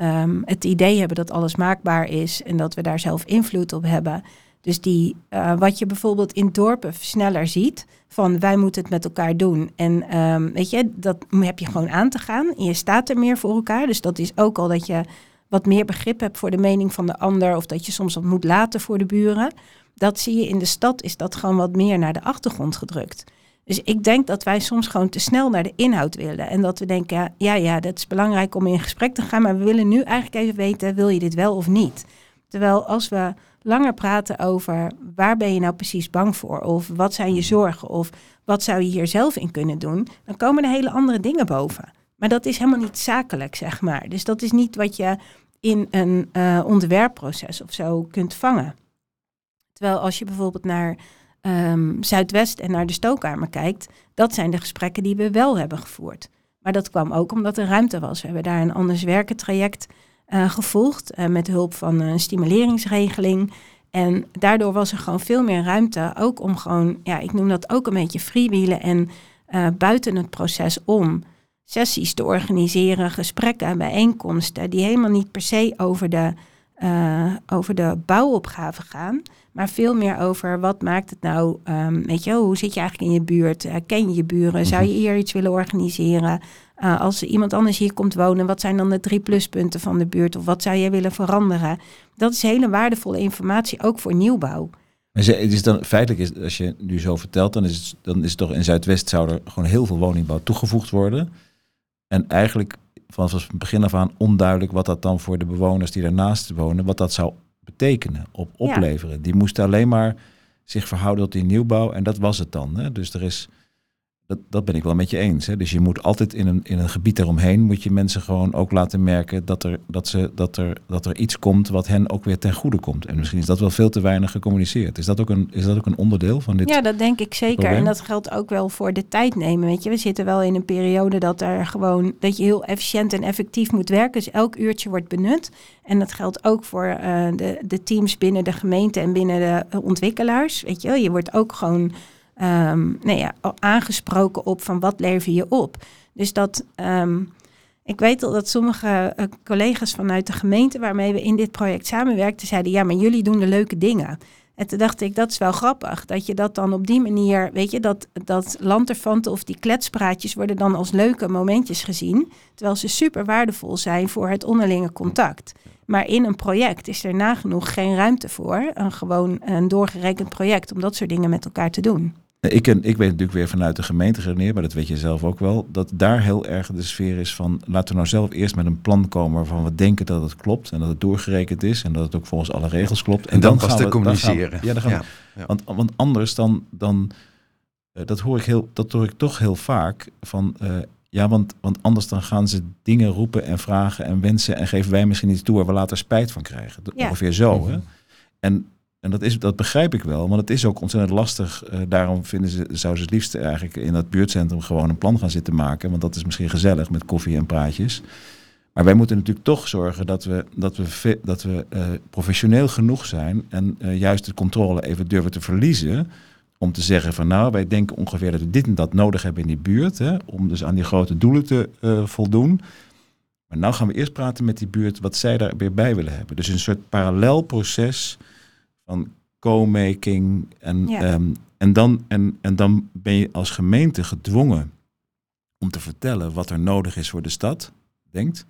um, het idee hebben dat alles maakbaar is en dat we daar zelf invloed op hebben. Dus die, uh, wat je bijvoorbeeld in dorpen sneller ziet, van wij moeten het met elkaar doen. En um, weet je, dat heb je gewoon aan te gaan. En je staat er meer voor elkaar. Dus dat is ook al dat je wat meer begrip hebt voor de mening van de ander. Of dat je soms wat moet laten voor de buren. Dat zie je in de stad, is dat gewoon wat meer naar de achtergrond gedrukt. Dus ik denk dat wij soms gewoon te snel naar de inhoud willen. En dat we denken, ja, ja, dat is belangrijk om in gesprek te gaan. Maar we willen nu eigenlijk even weten, wil je dit wel of niet? Terwijl als we langer praten over waar ben je nou precies bang voor? Of wat zijn je zorgen? Of wat zou je hier zelf in kunnen doen? Dan komen er hele andere dingen boven. Maar dat is helemaal niet zakelijk, zeg maar. Dus dat is niet wat je in een uh, ontwerpproces of zo kunt vangen. Terwijl als je bijvoorbeeld naar um, Zuidwest en naar de stookkamer kijkt, dat zijn de gesprekken die we wel hebben gevoerd. Maar dat kwam ook omdat er ruimte was. We hebben daar een anders werken traject uh, gevolgd uh, met hulp van een stimuleringsregeling. En daardoor was er gewoon veel meer ruimte, ook om gewoon, ja, ik noem dat ook een beetje freewheelen en uh, buiten het proces om sessies te organiseren, gesprekken, bijeenkomsten, die helemaal niet per se over de, over de bouwopgave gaan, maar veel meer over wat maakt het nou, um, weet je, hoe zit je eigenlijk in je buurt? Uh, ken je je buren? Zou je mhm. hier iets willen organiseren? Uh, als iemand anders hier komt wonen, wat zijn dan de drie pluspunten van de buurt? Of wat zou jij willen veranderen? Dat is hele waardevolle informatie, ook voor nieuwbouw. Maar het is dan feitelijk, is, als je nu zo vertelt, dan is, het, dan is het toch in Zuidwest zou er gewoon heel veel woningbouw toegevoegd worden. En eigenlijk vanaf het begin af aan onduidelijk wat dat dan voor de bewoners die daarnaast wonen, wat dat zou betekenen, op opleveren. Die moesten alleen maar zich verhouden tot die nieuwbouw en dat was het dan. Hè? Dus er is dat, dat ben ik wel met je eens. Hè? Dus je moet altijd in een, in een gebied eromheen, moet je mensen gewoon ook laten merken dat er, dat, ze, dat, er, dat er iets komt wat hen ook weer ten goede komt. En misschien is dat wel veel te weinig gecommuniceerd. Is dat ook een, is dat ook een onderdeel van dit? Ja, dat denk ik zeker. En dat geldt ook wel voor de tijd nemen. Weet je, we zitten wel in een periode dat er gewoon dat je heel efficiënt en effectief moet werken. Dus elk uurtje wordt benut. En dat geldt ook voor uh, de, de teams binnen de gemeente en binnen de ontwikkelaars. Weet je, je wordt ook gewoon um, nou ja, aangesproken op van wat lever je op. Dus dat, um, ik weet al dat sommige uh, collega's vanuit de gemeente waarmee we in dit project samenwerkten, zeiden ja, maar jullie doen de leuke dingen. En toen dacht ik, dat is wel grappig. Dat je dat dan op die manier, weet je, dat, dat lanterfanten of die kletspraatjes worden dan als leuke momentjes gezien. Terwijl ze super waardevol zijn voor het onderlinge contact. Maar in een project is er nagenoeg geen ruimte voor. Een gewoon een doorgerekend project om dat soort dingen met elkaar te doen. Ik, ik weet natuurlijk weer vanuit de gemeente geredeneerd, maar dat weet je zelf ook wel, dat daar heel erg de sfeer is van laten we nou zelf eerst met een plan komen waarvan we denken dat het klopt en dat het doorgerekend is en dat het ook volgens alle regels klopt. En, dan, pas te communiceren. ja, dan gaan we, Want, want anders dan, dan uh, dat, hoor ik heel, dat hoor ik toch heel vaak van, uh, ja, want, want anders dan gaan ze dingen roepen en vragen en wensen en geven wij misschien iets toe waar we later spijt van krijgen. Ja. Ongeveer zo. Mm -hmm. hè? Mhm. En en dat, is, dat begrijp ik wel, want het is ook ontzettend lastig. Uh, daarom vinden ze, zouden ze het liefst eigenlijk in dat buurtcentrum gewoon een plan gaan zitten maken. Want dat is misschien gezellig met koffie en praatjes. Maar wij moeten natuurlijk toch zorgen dat we, dat we, dat we uh, professioneel genoeg zijn en uh, juist de controle even durven te verliezen. Om te zeggen van nou, wij denken ongeveer dat we dit en dat nodig hebben in die buurt. Hè, om dus aan die grote doelen te voldoen. Maar nou gaan we eerst praten met die buurt wat zij daar weer bij willen hebben. Dus een soort parallel proces van co-making. En, ehm, en, dan, en, en dan ben je als gemeente gedwongen om te vertellen wat er nodig is voor de stad, denkt.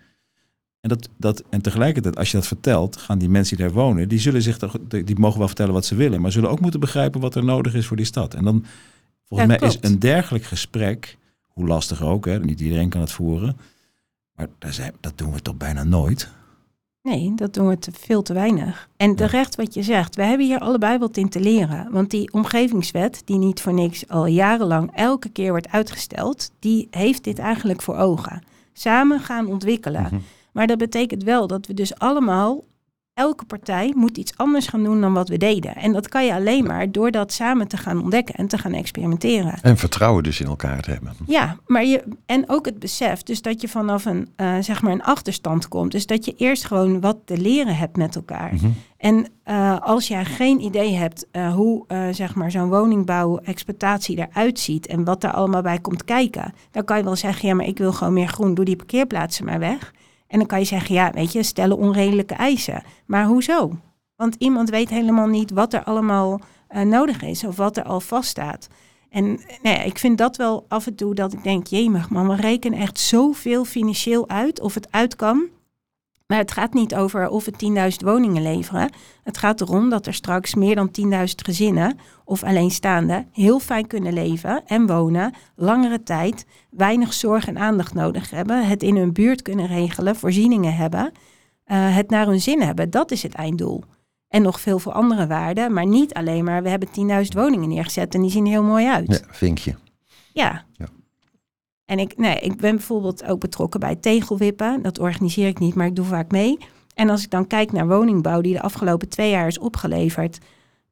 En, dat, dat, en tegelijkertijd, als je dat vertelt, gaan die mensen die daar wonen, die zullen zich die mogen wel vertellen wat ze willen, maar zullen ook moeten begrijpen wat er nodig is voor die stad. En dan, volgens mij, is een dergelijk gesprek, hoe lastig ook, hè, niet iedereen kan het voeren, maar dat doen we toch bijna nooit. Nee, dat doen we te, veel te weinig. En terecht wat je zegt, we hebben hier allebei wat in te leren. Want die omgevingswet, die niet voor niks al jarenlang elke keer wordt uitgesteld, die heeft dit eigenlijk voor ogen. Samen gaan ontwikkelen. Mhm. Maar dat betekent wel dat we dus allemaal elke partij moet iets anders gaan doen dan wat we deden. En dat kan je alleen maar door dat samen te gaan ontdekken en te gaan experimenteren. En vertrouwen dus in elkaar te hebben. Ja, maar je, en ook het besef, dus dat je vanaf een, uh, zeg maar een achterstand komt. Dus dat je eerst gewoon wat te leren hebt met elkaar. Mhm. En uh, als jij geen idee hebt uh, hoe zeg maar zo'n woningbouw-exploitatie eruit ziet en wat daar allemaal bij komt kijken, dan kan je wel zeggen, ja, maar ik wil gewoon meer groen, doe die parkeerplaatsen maar weg. En dan kan je zeggen, ja, weet je, stellen onredelijke eisen. Maar hoezo? Want iemand weet helemaal niet wat er allemaal uh, nodig is of wat er al vaststaat. En nou ja, ik vind dat wel af en toe dat ik denk, jemig man, we rekenen echt zoveel financieel uit of het uit kan. Maar het gaat niet over of we 10.000 woningen leveren. Het gaat erom dat er straks meer dan 10.000 gezinnen of alleenstaanden heel fijn kunnen leven en wonen, langere tijd, weinig zorg en aandacht nodig hebben, het in hun buurt kunnen regelen, voorzieningen hebben, uh, het naar hun zin hebben. Dat is het einddoel. En nog veel veel andere waarden, maar niet alleen maar we hebben 10.000 woningen neergezet en die zien er heel mooi uit. Ja, vinkje. Ja. ja. En ik, nee, ik ben bijvoorbeeld ook betrokken bij tegelwippen. Dat organiseer ik niet, maar ik doe vaak mee. En als ik dan kijk naar woningbouw die de afgelopen twee jaar is opgeleverd,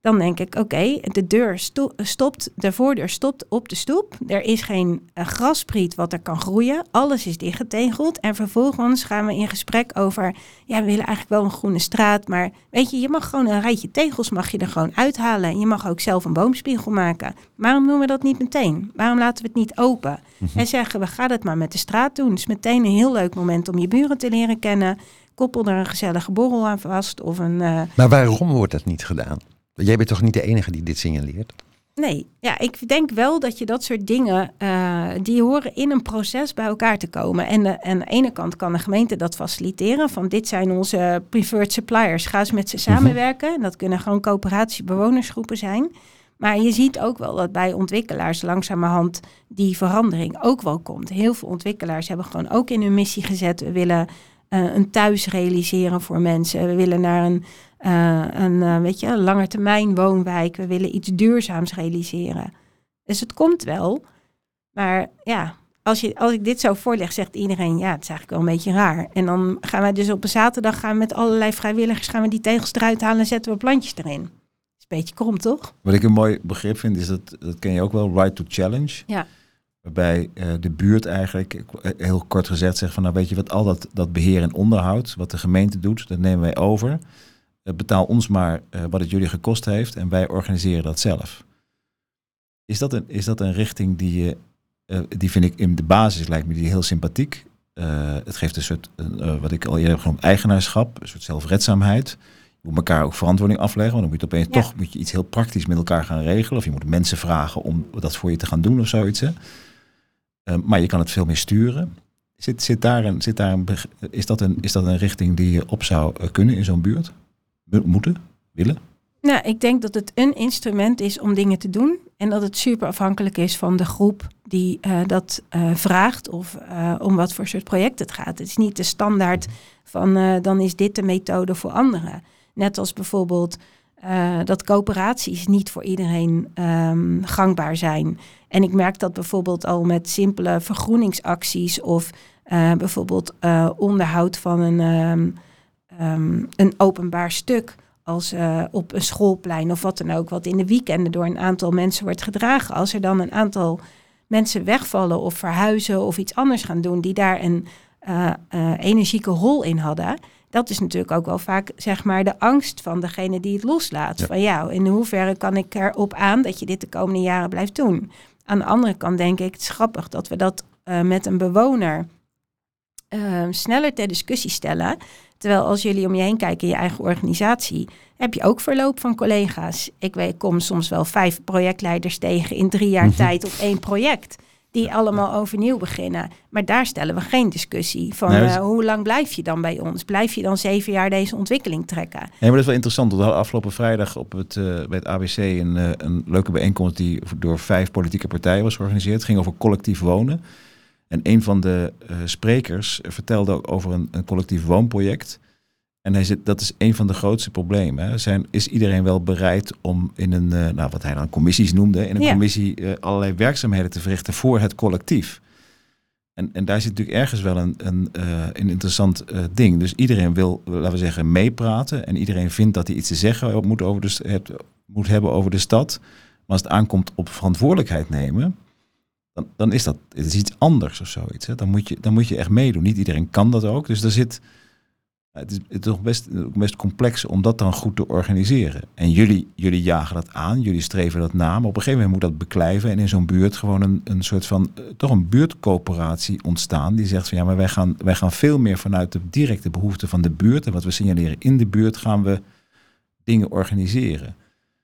dan denk ik, oké, de deur stopt, de voordeur stopt op de stoep. Er is geen uh, graspriet wat er kan groeien. Alles is dichtgetegeld. En vervolgens gaan we in gesprek over, ja, we willen eigenlijk wel een groene straat. Maar weet je, je mag gewoon een rijtje tegels mag je er gewoon uithalen. En je mag ook zelf een boomspiegel maken. Waarom doen we dat niet meteen? Waarom laten we het niet open? Mhm. En zeggen we, ga dat maar met de straat doen. Het is meteen een heel leuk moment om je buren te leren kennen. Koppel er een gezellige borrel aan vast. Of een, uh... Maar waarom wordt dat niet gedaan? Jij bent toch niet de enige die dit signaleert? Nee, ja, ik denk wel dat je dat soort dingen, uh, die horen in een proces bij elkaar te komen. En, de, en aan de ene kant kan de gemeente dat faciliteren, van dit zijn onze preferred suppliers, ga eens met ze mhm. samenwerken. En dat kunnen gewoon coöperatie bewonersgroepen zijn. Maar je ziet ook wel dat bij ontwikkelaars langzamerhand die verandering ook wel komt. Heel veel ontwikkelaars hebben gewoon ook in hun missie gezet, we willen uh, een thuis realiseren voor mensen. We willen naar een uh, een uh, weet je, langetermijn woonwijk. We willen iets duurzaams realiseren. Dus het komt wel. Maar ja, als, je, als ik dit zo voorleg, zegt iedereen, ja, het is eigenlijk wel een beetje raar. En dan gaan we dus op een zaterdag gaan we met allerlei vrijwilligers gaan we die tegels eruit halen en zetten we plantjes erin. Dat is een beetje krom, toch? Wat ik een mooi begrip vind, is dat, dat ken je ook wel, right to challenge. Ja. Waarbij uh, de buurt eigenlijk, heel kort gezegd, zegt van nou weet je wat, al dat, dat beheer en onderhoud, wat de gemeente doet, dat nemen wij over. Eh, betaal ons maar eh, wat het jullie gekost heeft en wij organiseren dat zelf. Is dat een, is dat een richting die je, die vind ik in de basis lijkt me die heel sympathiek. Het geeft een soort, wat ik al eerder heb genoemd, eigenaarschap, een soort zelfredzaamheid. Je moet elkaar ook verantwoording afleggen, want dan moet je opeens toch moet je iets heel praktisch met elkaar gaan regelen. Of je moet mensen vragen om dat voor je te gaan doen of zoiets. Hè. Maar je kan het veel meer sturen. Zit, zit daar een, zit daar een, is, dat een, is dat een richting die je op zou kunnen in zo'n buurt? moeten, willen? Nou, ik denk dat het een instrument is om dingen te doen. En dat het super afhankelijk is van de groep die uh, dat uh, vraagt of om wat voor soort project het gaat. Het is niet de standaard van dan is dit de methode voor anderen. Net als bijvoorbeeld dat coöperaties niet voor iedereen um, gangbaar zijn. En ik merk dat bijvoorbeeld al met simpele vergroeningsacties of bijvoorbeeld onderhoud van een. Um, um, een openbaar stuk als op een schoolplein of wat dan ook, wat in de weekenden door een aantal mensen wordt gedragen. Als er dan een aantal mensen wegvallen of verhuizen of iets anders gaan doen, die daar een energieke rol in hadden. Dat is natuurlijk ook wel vaak zeg maar de angst van degene die het loslaat. Van ja, in hoeverre kan ik erop aan dat je dit de komende jaren blijft doen? Aan de andere kant denk ik, het is grappig dat we dat met een bewoner sneller ter discussie stellen Terwijl als jullie om je heen kijken in je eigen organisatie, heb je ook verloop van collega's. Ik weet, kom soms wel vijf projectleiders tegen in drie jaar mhm. tijd op één project. Die allemaal overnieuw beginnen. Maar daar stellen we geen discussie van uh, hoe lang blijf je dan bij ons? Blijf je dan zeven jaar deze ontwikkeling trekken? Ja, maar dat is wel interessant. Want afgelopen vrijdag op het, uh, bij het ABC een, uh, een leuke bijeenkomst die door vijf politieke partijen was georganiseerd. Het ging over collectief wonen. En een van de sprekers vertelde ook over een, een, collectief woonproject. En hij zit, dat is een van de grootste problemen. Hè. Zijn, is iedereen wel bereid om in een, uh, nou, wat hij dan commissies noemde, in een commissie uh, allerlei werkzaamheden te verrichten voor het collectief? En, en daar zit natuurlijk ergens wel een, een, een interessant ding. Dus iedereen wil, laten we zeggen, meepraten. En iedereen vindt dat hij iets te zeggen moet, over de, het, moet hebben over de stad. Maar als het aankomt op verantwoordelijkheid nemen, dan, dan is dat is iets anders of zoiets. Hè. Dan, moet je, dan moet je echt meedoen. Niet iedereen kan dat ook. Dus er zit. Het is, het best, best complex om dat dan goed te organiseren. En jullie, jullie jagen dat aan, jullie streven dat na. Maar op een gegeven moment moet dat beklijven. En in zo'n buurt gewoon een, een soort van. Eh, toch een buurtcoöperatie ontstaan. Die zegt van ja, maar wij gaan, wij gaan veel meer vanuit de directe behoeften van de buurt. En wat we signaleren in de buurt gaan we dingen organiseren.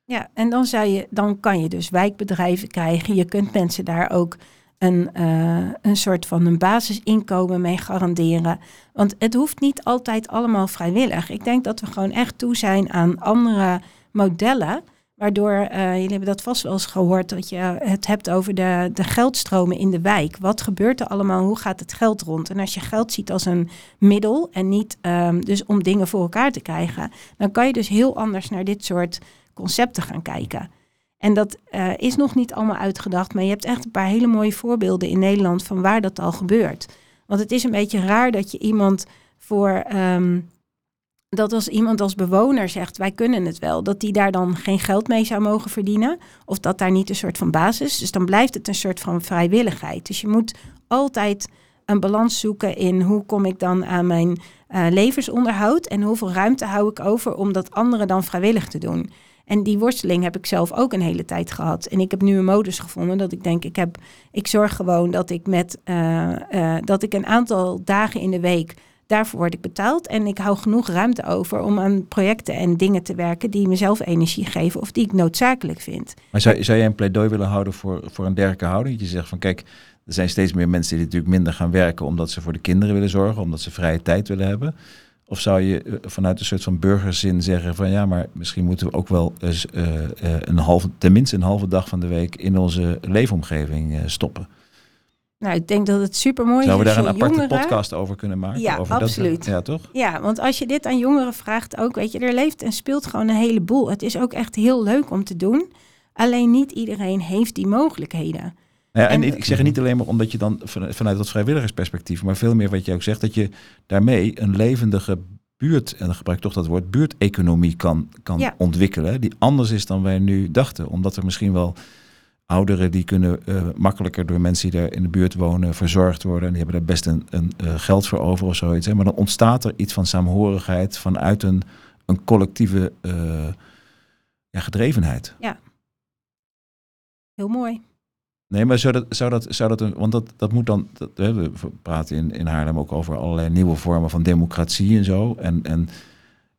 Ja, en dan, zou je, dan kan je dus wijkbedrijven krijgen. Je kunt mensen daar ook een, uh, een soort van een basisinkomen mee garanderen. Want het hoeft niet altijd allemaal vrijwillig. Ik denk dat we gewoon echt toe zijn aan andere modellen. Waardoor, uh, jullie hebben dat vast wel eens gehoord, dat je het hebt over de, de geldstromen in de wijk. Wat gebeurt er allemaal? Hoe gaat het geld rond? En als je geld ziet als een middel en niet um, dus om dingen voor elkaar te krijgen, dan kan je dus heel anders naar dit soort concepten gaan kijken. En dat uh, is nog niet allemaal uitgedacht, maar je hebt echt een paar hele mooie voorbeelden in Nederland van waar dat al gebeurt. Want het is een beetje raar dat je iemand voor. Um, dat als iemand als bewoner zegt, wij kunnen het wel, dat die daar dan geen geld mee zou mogen verdienen. Of dat daar niet een soort van basis. Dus dan blijft het een soort van vrijwilligheid. Dus je moet altijd een balans zoeken in hoe kom ik dan aan mijn uh, levensonderhoud en hoeveel ruimte hou ik over om dat anderen dan vrijwillig te doen. En die worsteling heb ik zelf ook een hele tijd gehad. En ik heb nu een modus gevonden dat ik denk, ik, heb, ik zorg gewoon dat ik met uh, uh, dat ik een aantal dagen in de week daarvoor word ik betaald. En ik hou genoeg ruimte over om aan projecten en dingen te werken die mezelf energie geven of die ik noodzakelijk vind. Maar zou, zou jij een pleidooi willen houden voor, voor een dergelijke houding? Dat je zegt van kijk, er zijn steeds meer mensen die natuurlijk minder gaan werken omdat ze voor de kinderen willen zorgen, omdat ze vrije tijd willen hebben. Of zou je eh, vanuit een soort van burgerzin zeggen van ja, maar misschien moeten we ook wel eens uh, uh, een halve, tenminste een halve dag van de week in onze leefomgeving uh, stoppen? Nou, ik denk dat het super mooi is. Zouden we daar een aparte jongeren... podcast over kunnen maken? Ja, over absoluut. Dat, ja, toch? Ja, want als je dit aan jongeren vraagt ook, weet je, er leeft en speelt gewoon een heleboel. Het is ook echt heel leuk om te doen. Alleen niet iedereen heeft die mogelijkheden. Ja, en, en ik zeg het niet alleen maar omdat je dan vanuit dat vrijwilligersperspectief, maar veel meer wat je ook zegt, dat je daarmee een levendige buurt, en dan gebruik ik toch dat woord, buurteconomie kan, kan ja. ontwikkelen, die anders is dan wij nu dachten. Omdat er misschien wel ouderen die kunnen uh, makkelijker door mensen die daar in de buurt wonen verzorgd worden. En die hebben daar best een, een uh, geld voor over of zoiets. Hè. Maar dan ontstaat er iets van saamhorigheid vanuit een, een collectieve uh, ja, gedrevenheid. Ja, heel mooi. Nee, maar zou dat, zou dat, zou dat een, want dat, dat moet dan, we praten in, in Haarlem ook over allerlei nieuwe vormen van democratie en zo. En, en,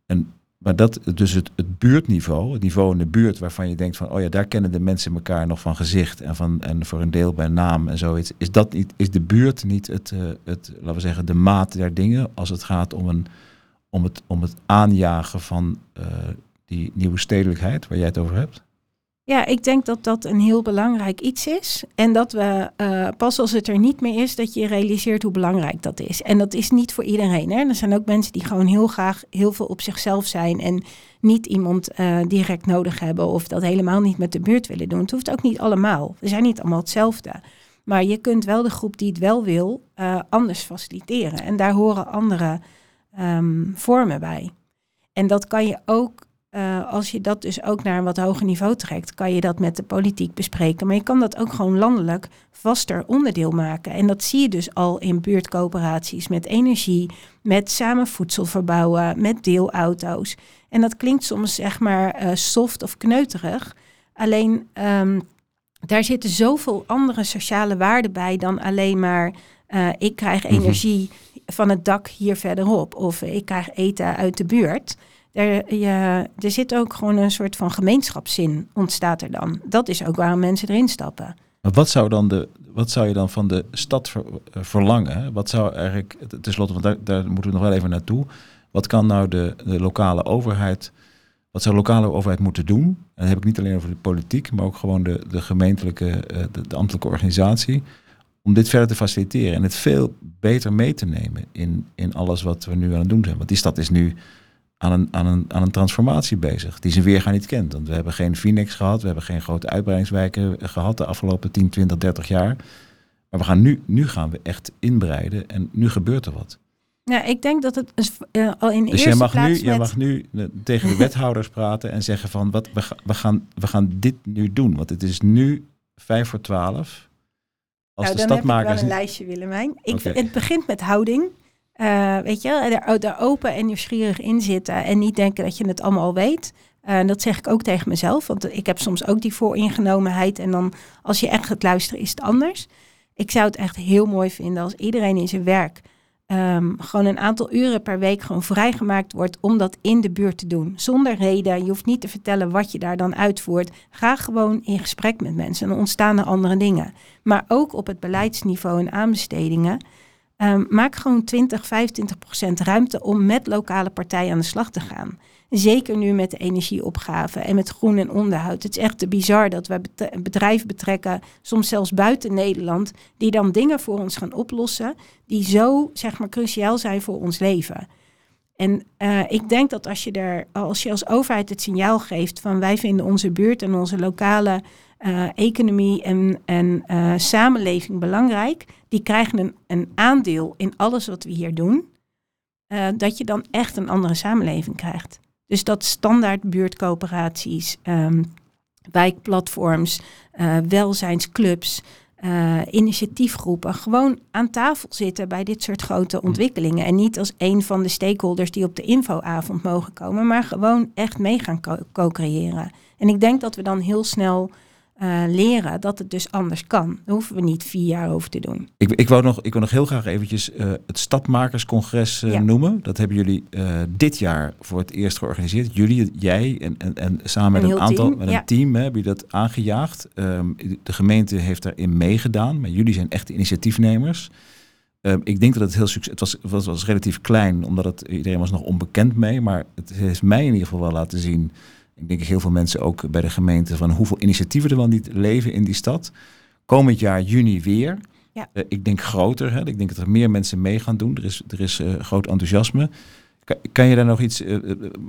en maar dat, dus het, het buurtniveau, het niveau in de buurt waarvan je denkt van, oh ja, daar kennen de mensen elkaar nog van gezicht en, van, en voor een deel bij naam en zoiets. Is, dat niet, is de buurt niet het, uh, het, laten we zeggen, de maat der dingen als het gaat om, een, om, het, om het aanjagen van uh, die nieuwe stedelijkheid waar jij het over hebt? Ja, ik denk dat dat een heel belangrijk iets is. En dat we uh, pas als het er niet meer is, dat je realiseert hoe belangrijk dat is. En dat is niet voor iedereen. Hè? Er zijn ook mensen die gewoon heel graag heel veel op zichzelf zijn en niet iemand uh, direct nodig hebben of dat helemaal niet met de buurt willen doen. Het hoeft ook niet allemaal. We zijn niet allemaal hetzelfde. Maar je kunt wel de groep die het wel wil, uh, anders faciliteren. En daar horen andere um, vormen bij. En dat kan je ook uh, als je dat dus ook naar een wat hoger niveau trekt, kan je dat met de politiek bespreken. Maar je kan dat ook gewoon landelijk vaster onderdeel maken. En dat zie je dus al in buurtcoöperaties met energie, met samen voedsel verbouwen, met deelauto's. En dat klinkt soms zeg maar uh, soft of kneuterig. Alleen um, daar zitten zoveel andere sociale waarden bij dan alleen maar uh, ik krijg energie van het dak hier verderop of ik krijg eten uit de buurt. Er, er zit ook gewoon een soort van gemeenschapszin ontstaat er dan. Dat is ook waarom mensen erin stappen. Maar wat zou, dan de, wat zou je dan van de stad uh, verlangen? Wat zou eigenlijk, tenslotte, want daar, daar, moeten we nog wel even naartoe. Wat kan nou de, de lokale overheid, wat zou de lokale overheid moeten doen? En dan heb ik niet alleen over de politiek, maar ook gewoon de, de gemeentelijke, uh, de, de ambtelijke organisatie. Om dit verder te faciliteren en het veel beter mee te nemen in, in alles wat we nu aan het doen zijn. Want die stad is nu aan een, aan, een, aan een transformatie bezig. Die zijn weergaan niet kent. Want we hebben geen Phoenix gehad. We hebben geen grote uitbreidingswijken gehad de afgelopen 10, 20, 30 jaar. Maar we gaan nu, nu gaan we echt inbreiden en nu gebeurt er wat. Ja, ik denk dat het uh, al in dus eerste jij mag plaats nu, met... jij mag nu uh, tegen de wethouders praten en zeggen van wat, we, we, gaan, we gaan dit nu doen. Want het is nu vijf voor twaalf. Als nou, de dan heb ik wel stadmakers... een lijstje, Willemijn. Ik. Het begint met houding. Uh, weet je, er, er open en nieuwsgierig in zitten en niet denken dat je het allemaal weet. Uh, dat zeg ik ook tegen mezelf, want ik heb soms ook die vooringenomenheid. En dan als je echt gaat luisteren, is het anders. Ik zou het echt heel mooi vinden als iedereen in zijn werk ehm, gewoon een aantal uren per week gewoon vrijgemaakt wordt om dat in de buurt te doen. Zonder reden. Je hoeft niet te vertellen wat je daar dan uitvoert. Ga gewoon in gesprek met mensen. Dan ontstaan er andere dingen. Maar ook op het beleidsniveau en aanbestedingen. Ehm, maak gewoon 20, 25 procent ruimte om met lokale partijen aan de slag te gaan. Zeker nu met de energieopgave en met groen en onderhoud. Het is echt bizar dat we bedrijven betrekken, soms zelfs buiten Nederland, die dan dingen voor ons gaan oplossen die zo zeg maar cruciaal zijn voor ons leven. En uh, ik denk dat als je, er, als je als overheid het signaal geeft van wij vinden onze buurt en onze lokale uh, economie en, en uh, samenleving belangrijk, die krijgen een, een aandeel in alles wat we hier doen, dat je dan echt een andere samenleving krijgt. Dus dat standaard buurtcoöperaties, um, wijkplatforms, welzijnsclubs, initiatiefgroepen gewoon aan tafel zitten bij dit soort grote ontwikkelingen. En niet als een van de stakeholders die op de infoavond mogen komen, maar gewoon echt mee gaan co-creëren. en ik denk dat we dan heel snel uh, leren dat het dus anders kan. Daar hoeven we niet vier jaar over te doen. Ik, ik, wou, nog, ik wou nog heel graag eventjes uh, het Stadmakerscongres uh, ja. noemen. Dat hebben jullie dit jaar voor het eerst georganiseerd. Jullie, jij en, en, en samen een met een aantal team, met ja. een team hè, hebben jullie dat aangejaagd. Um, de gemeente heeft daarin meegedaan, maar jullie zijn echt initiatiefnemers. Um, ik denk dat het heel succes. Het was, was, was relatief klein, omdat het, iedereen was nog onbekend mee. Maar het heeft mij in ieder geval wel laten zien ik denk heel veel mensen ook bij de gemeente van hoeveel initiatieven er wel niet leven in die stad. Komend jaar juni weer. Ja. Uh, ik denk groter. Hè? Ik denk dat er meer mensen mee gaan doen. Er is, er is uh, groot enthousiasme. Kan, kan, je daar nog iets, uh,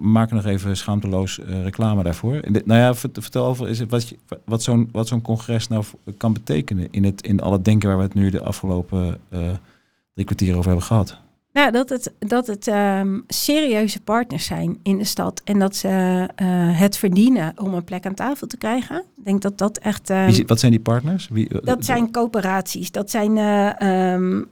maak nog even schaamteloos reclame daarvoor. De, nou ja, vertel over is het wat, je, wat zo'n wat zo'n congres nou kan betekenen in, het, in al het denken waar we het nu de afgelopen drie kwartier over hebben gehad. Nou, dat het, dat het um, serieuze partners zijn in de stad en dat ze uh, het verdienen om een plek aan tafel te krijgen. Ik denk dat dat echt. Um, Wie, wat zijn die partners? Wie, uh, dat zijn coöperaties, dat zijn uh, um,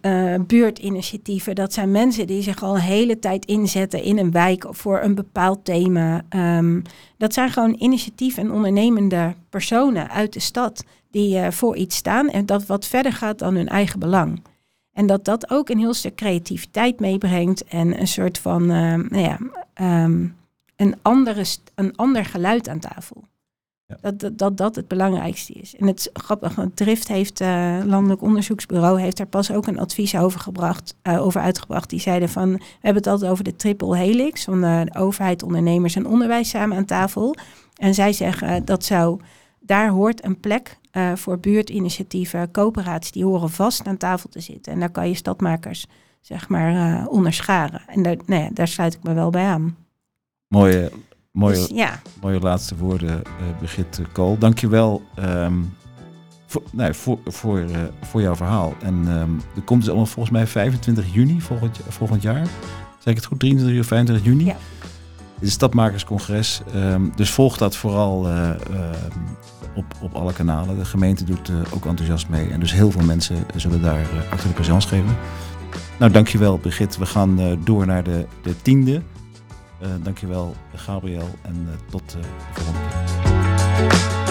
buurtinitiatieven, dat zijn mensen die zich al een hele tijd inzetten in een wijk voor een bepaald thema. Ehm, dat zijn gewoon initiatief- en ondernemende personen uit de stad die voor iets staan en dat wat verder gaat dan hun eigen belang. En dat dat ook een heel stuk creativiteit meebrengt en een soort van, uh, nou ja, um, een, andere, een ander geluid aan tafel. Ja. Dat, dat, dat dat het belangrijkste is. En het grappige, Drift heeft, uh, Landelijk Onderzoeksbureau, heeft daar pas ook een advies over, gebracht, uh, over uitgebracht. Die zeiden van, we hebben het altijd over de triple helix, van de, de overheid, ondernemers en onderwijs samen aan tafel. En zij zeggen dat zou, daar hoort een plek uh, voor buurtinitiatieven, coöperaties, die horen vast aan tafel te zitten. En daar kan je stadmakers, zeg maar, uh, onderscharen. En daar, nou ja, daar sluit ik me wel bij aan. Mooie, mooie, dus, ja. mooie laatste woorden, uh, Brigitte Kool. Dank je wel um, voor, nee, voor, voor, voor jouw verhaal. En um, er komt dus allemaal volgens mij 25 juni volgend, volgend jaar. Zeg ik het goed? 23 of 25 juni? Ja. Het is Stadmakerscongres. Um, dus volg dat vooral uh, uh, op, op alle kanalen. De gemeente doet uh, ook enthousiast mee. En dus heel veel mensen zullen daar uh, acte de geven. Nou, dankjewel Brigitte. We gaan door naar de, de tiende. Dankjewel Gabriel en tot de volgende keer.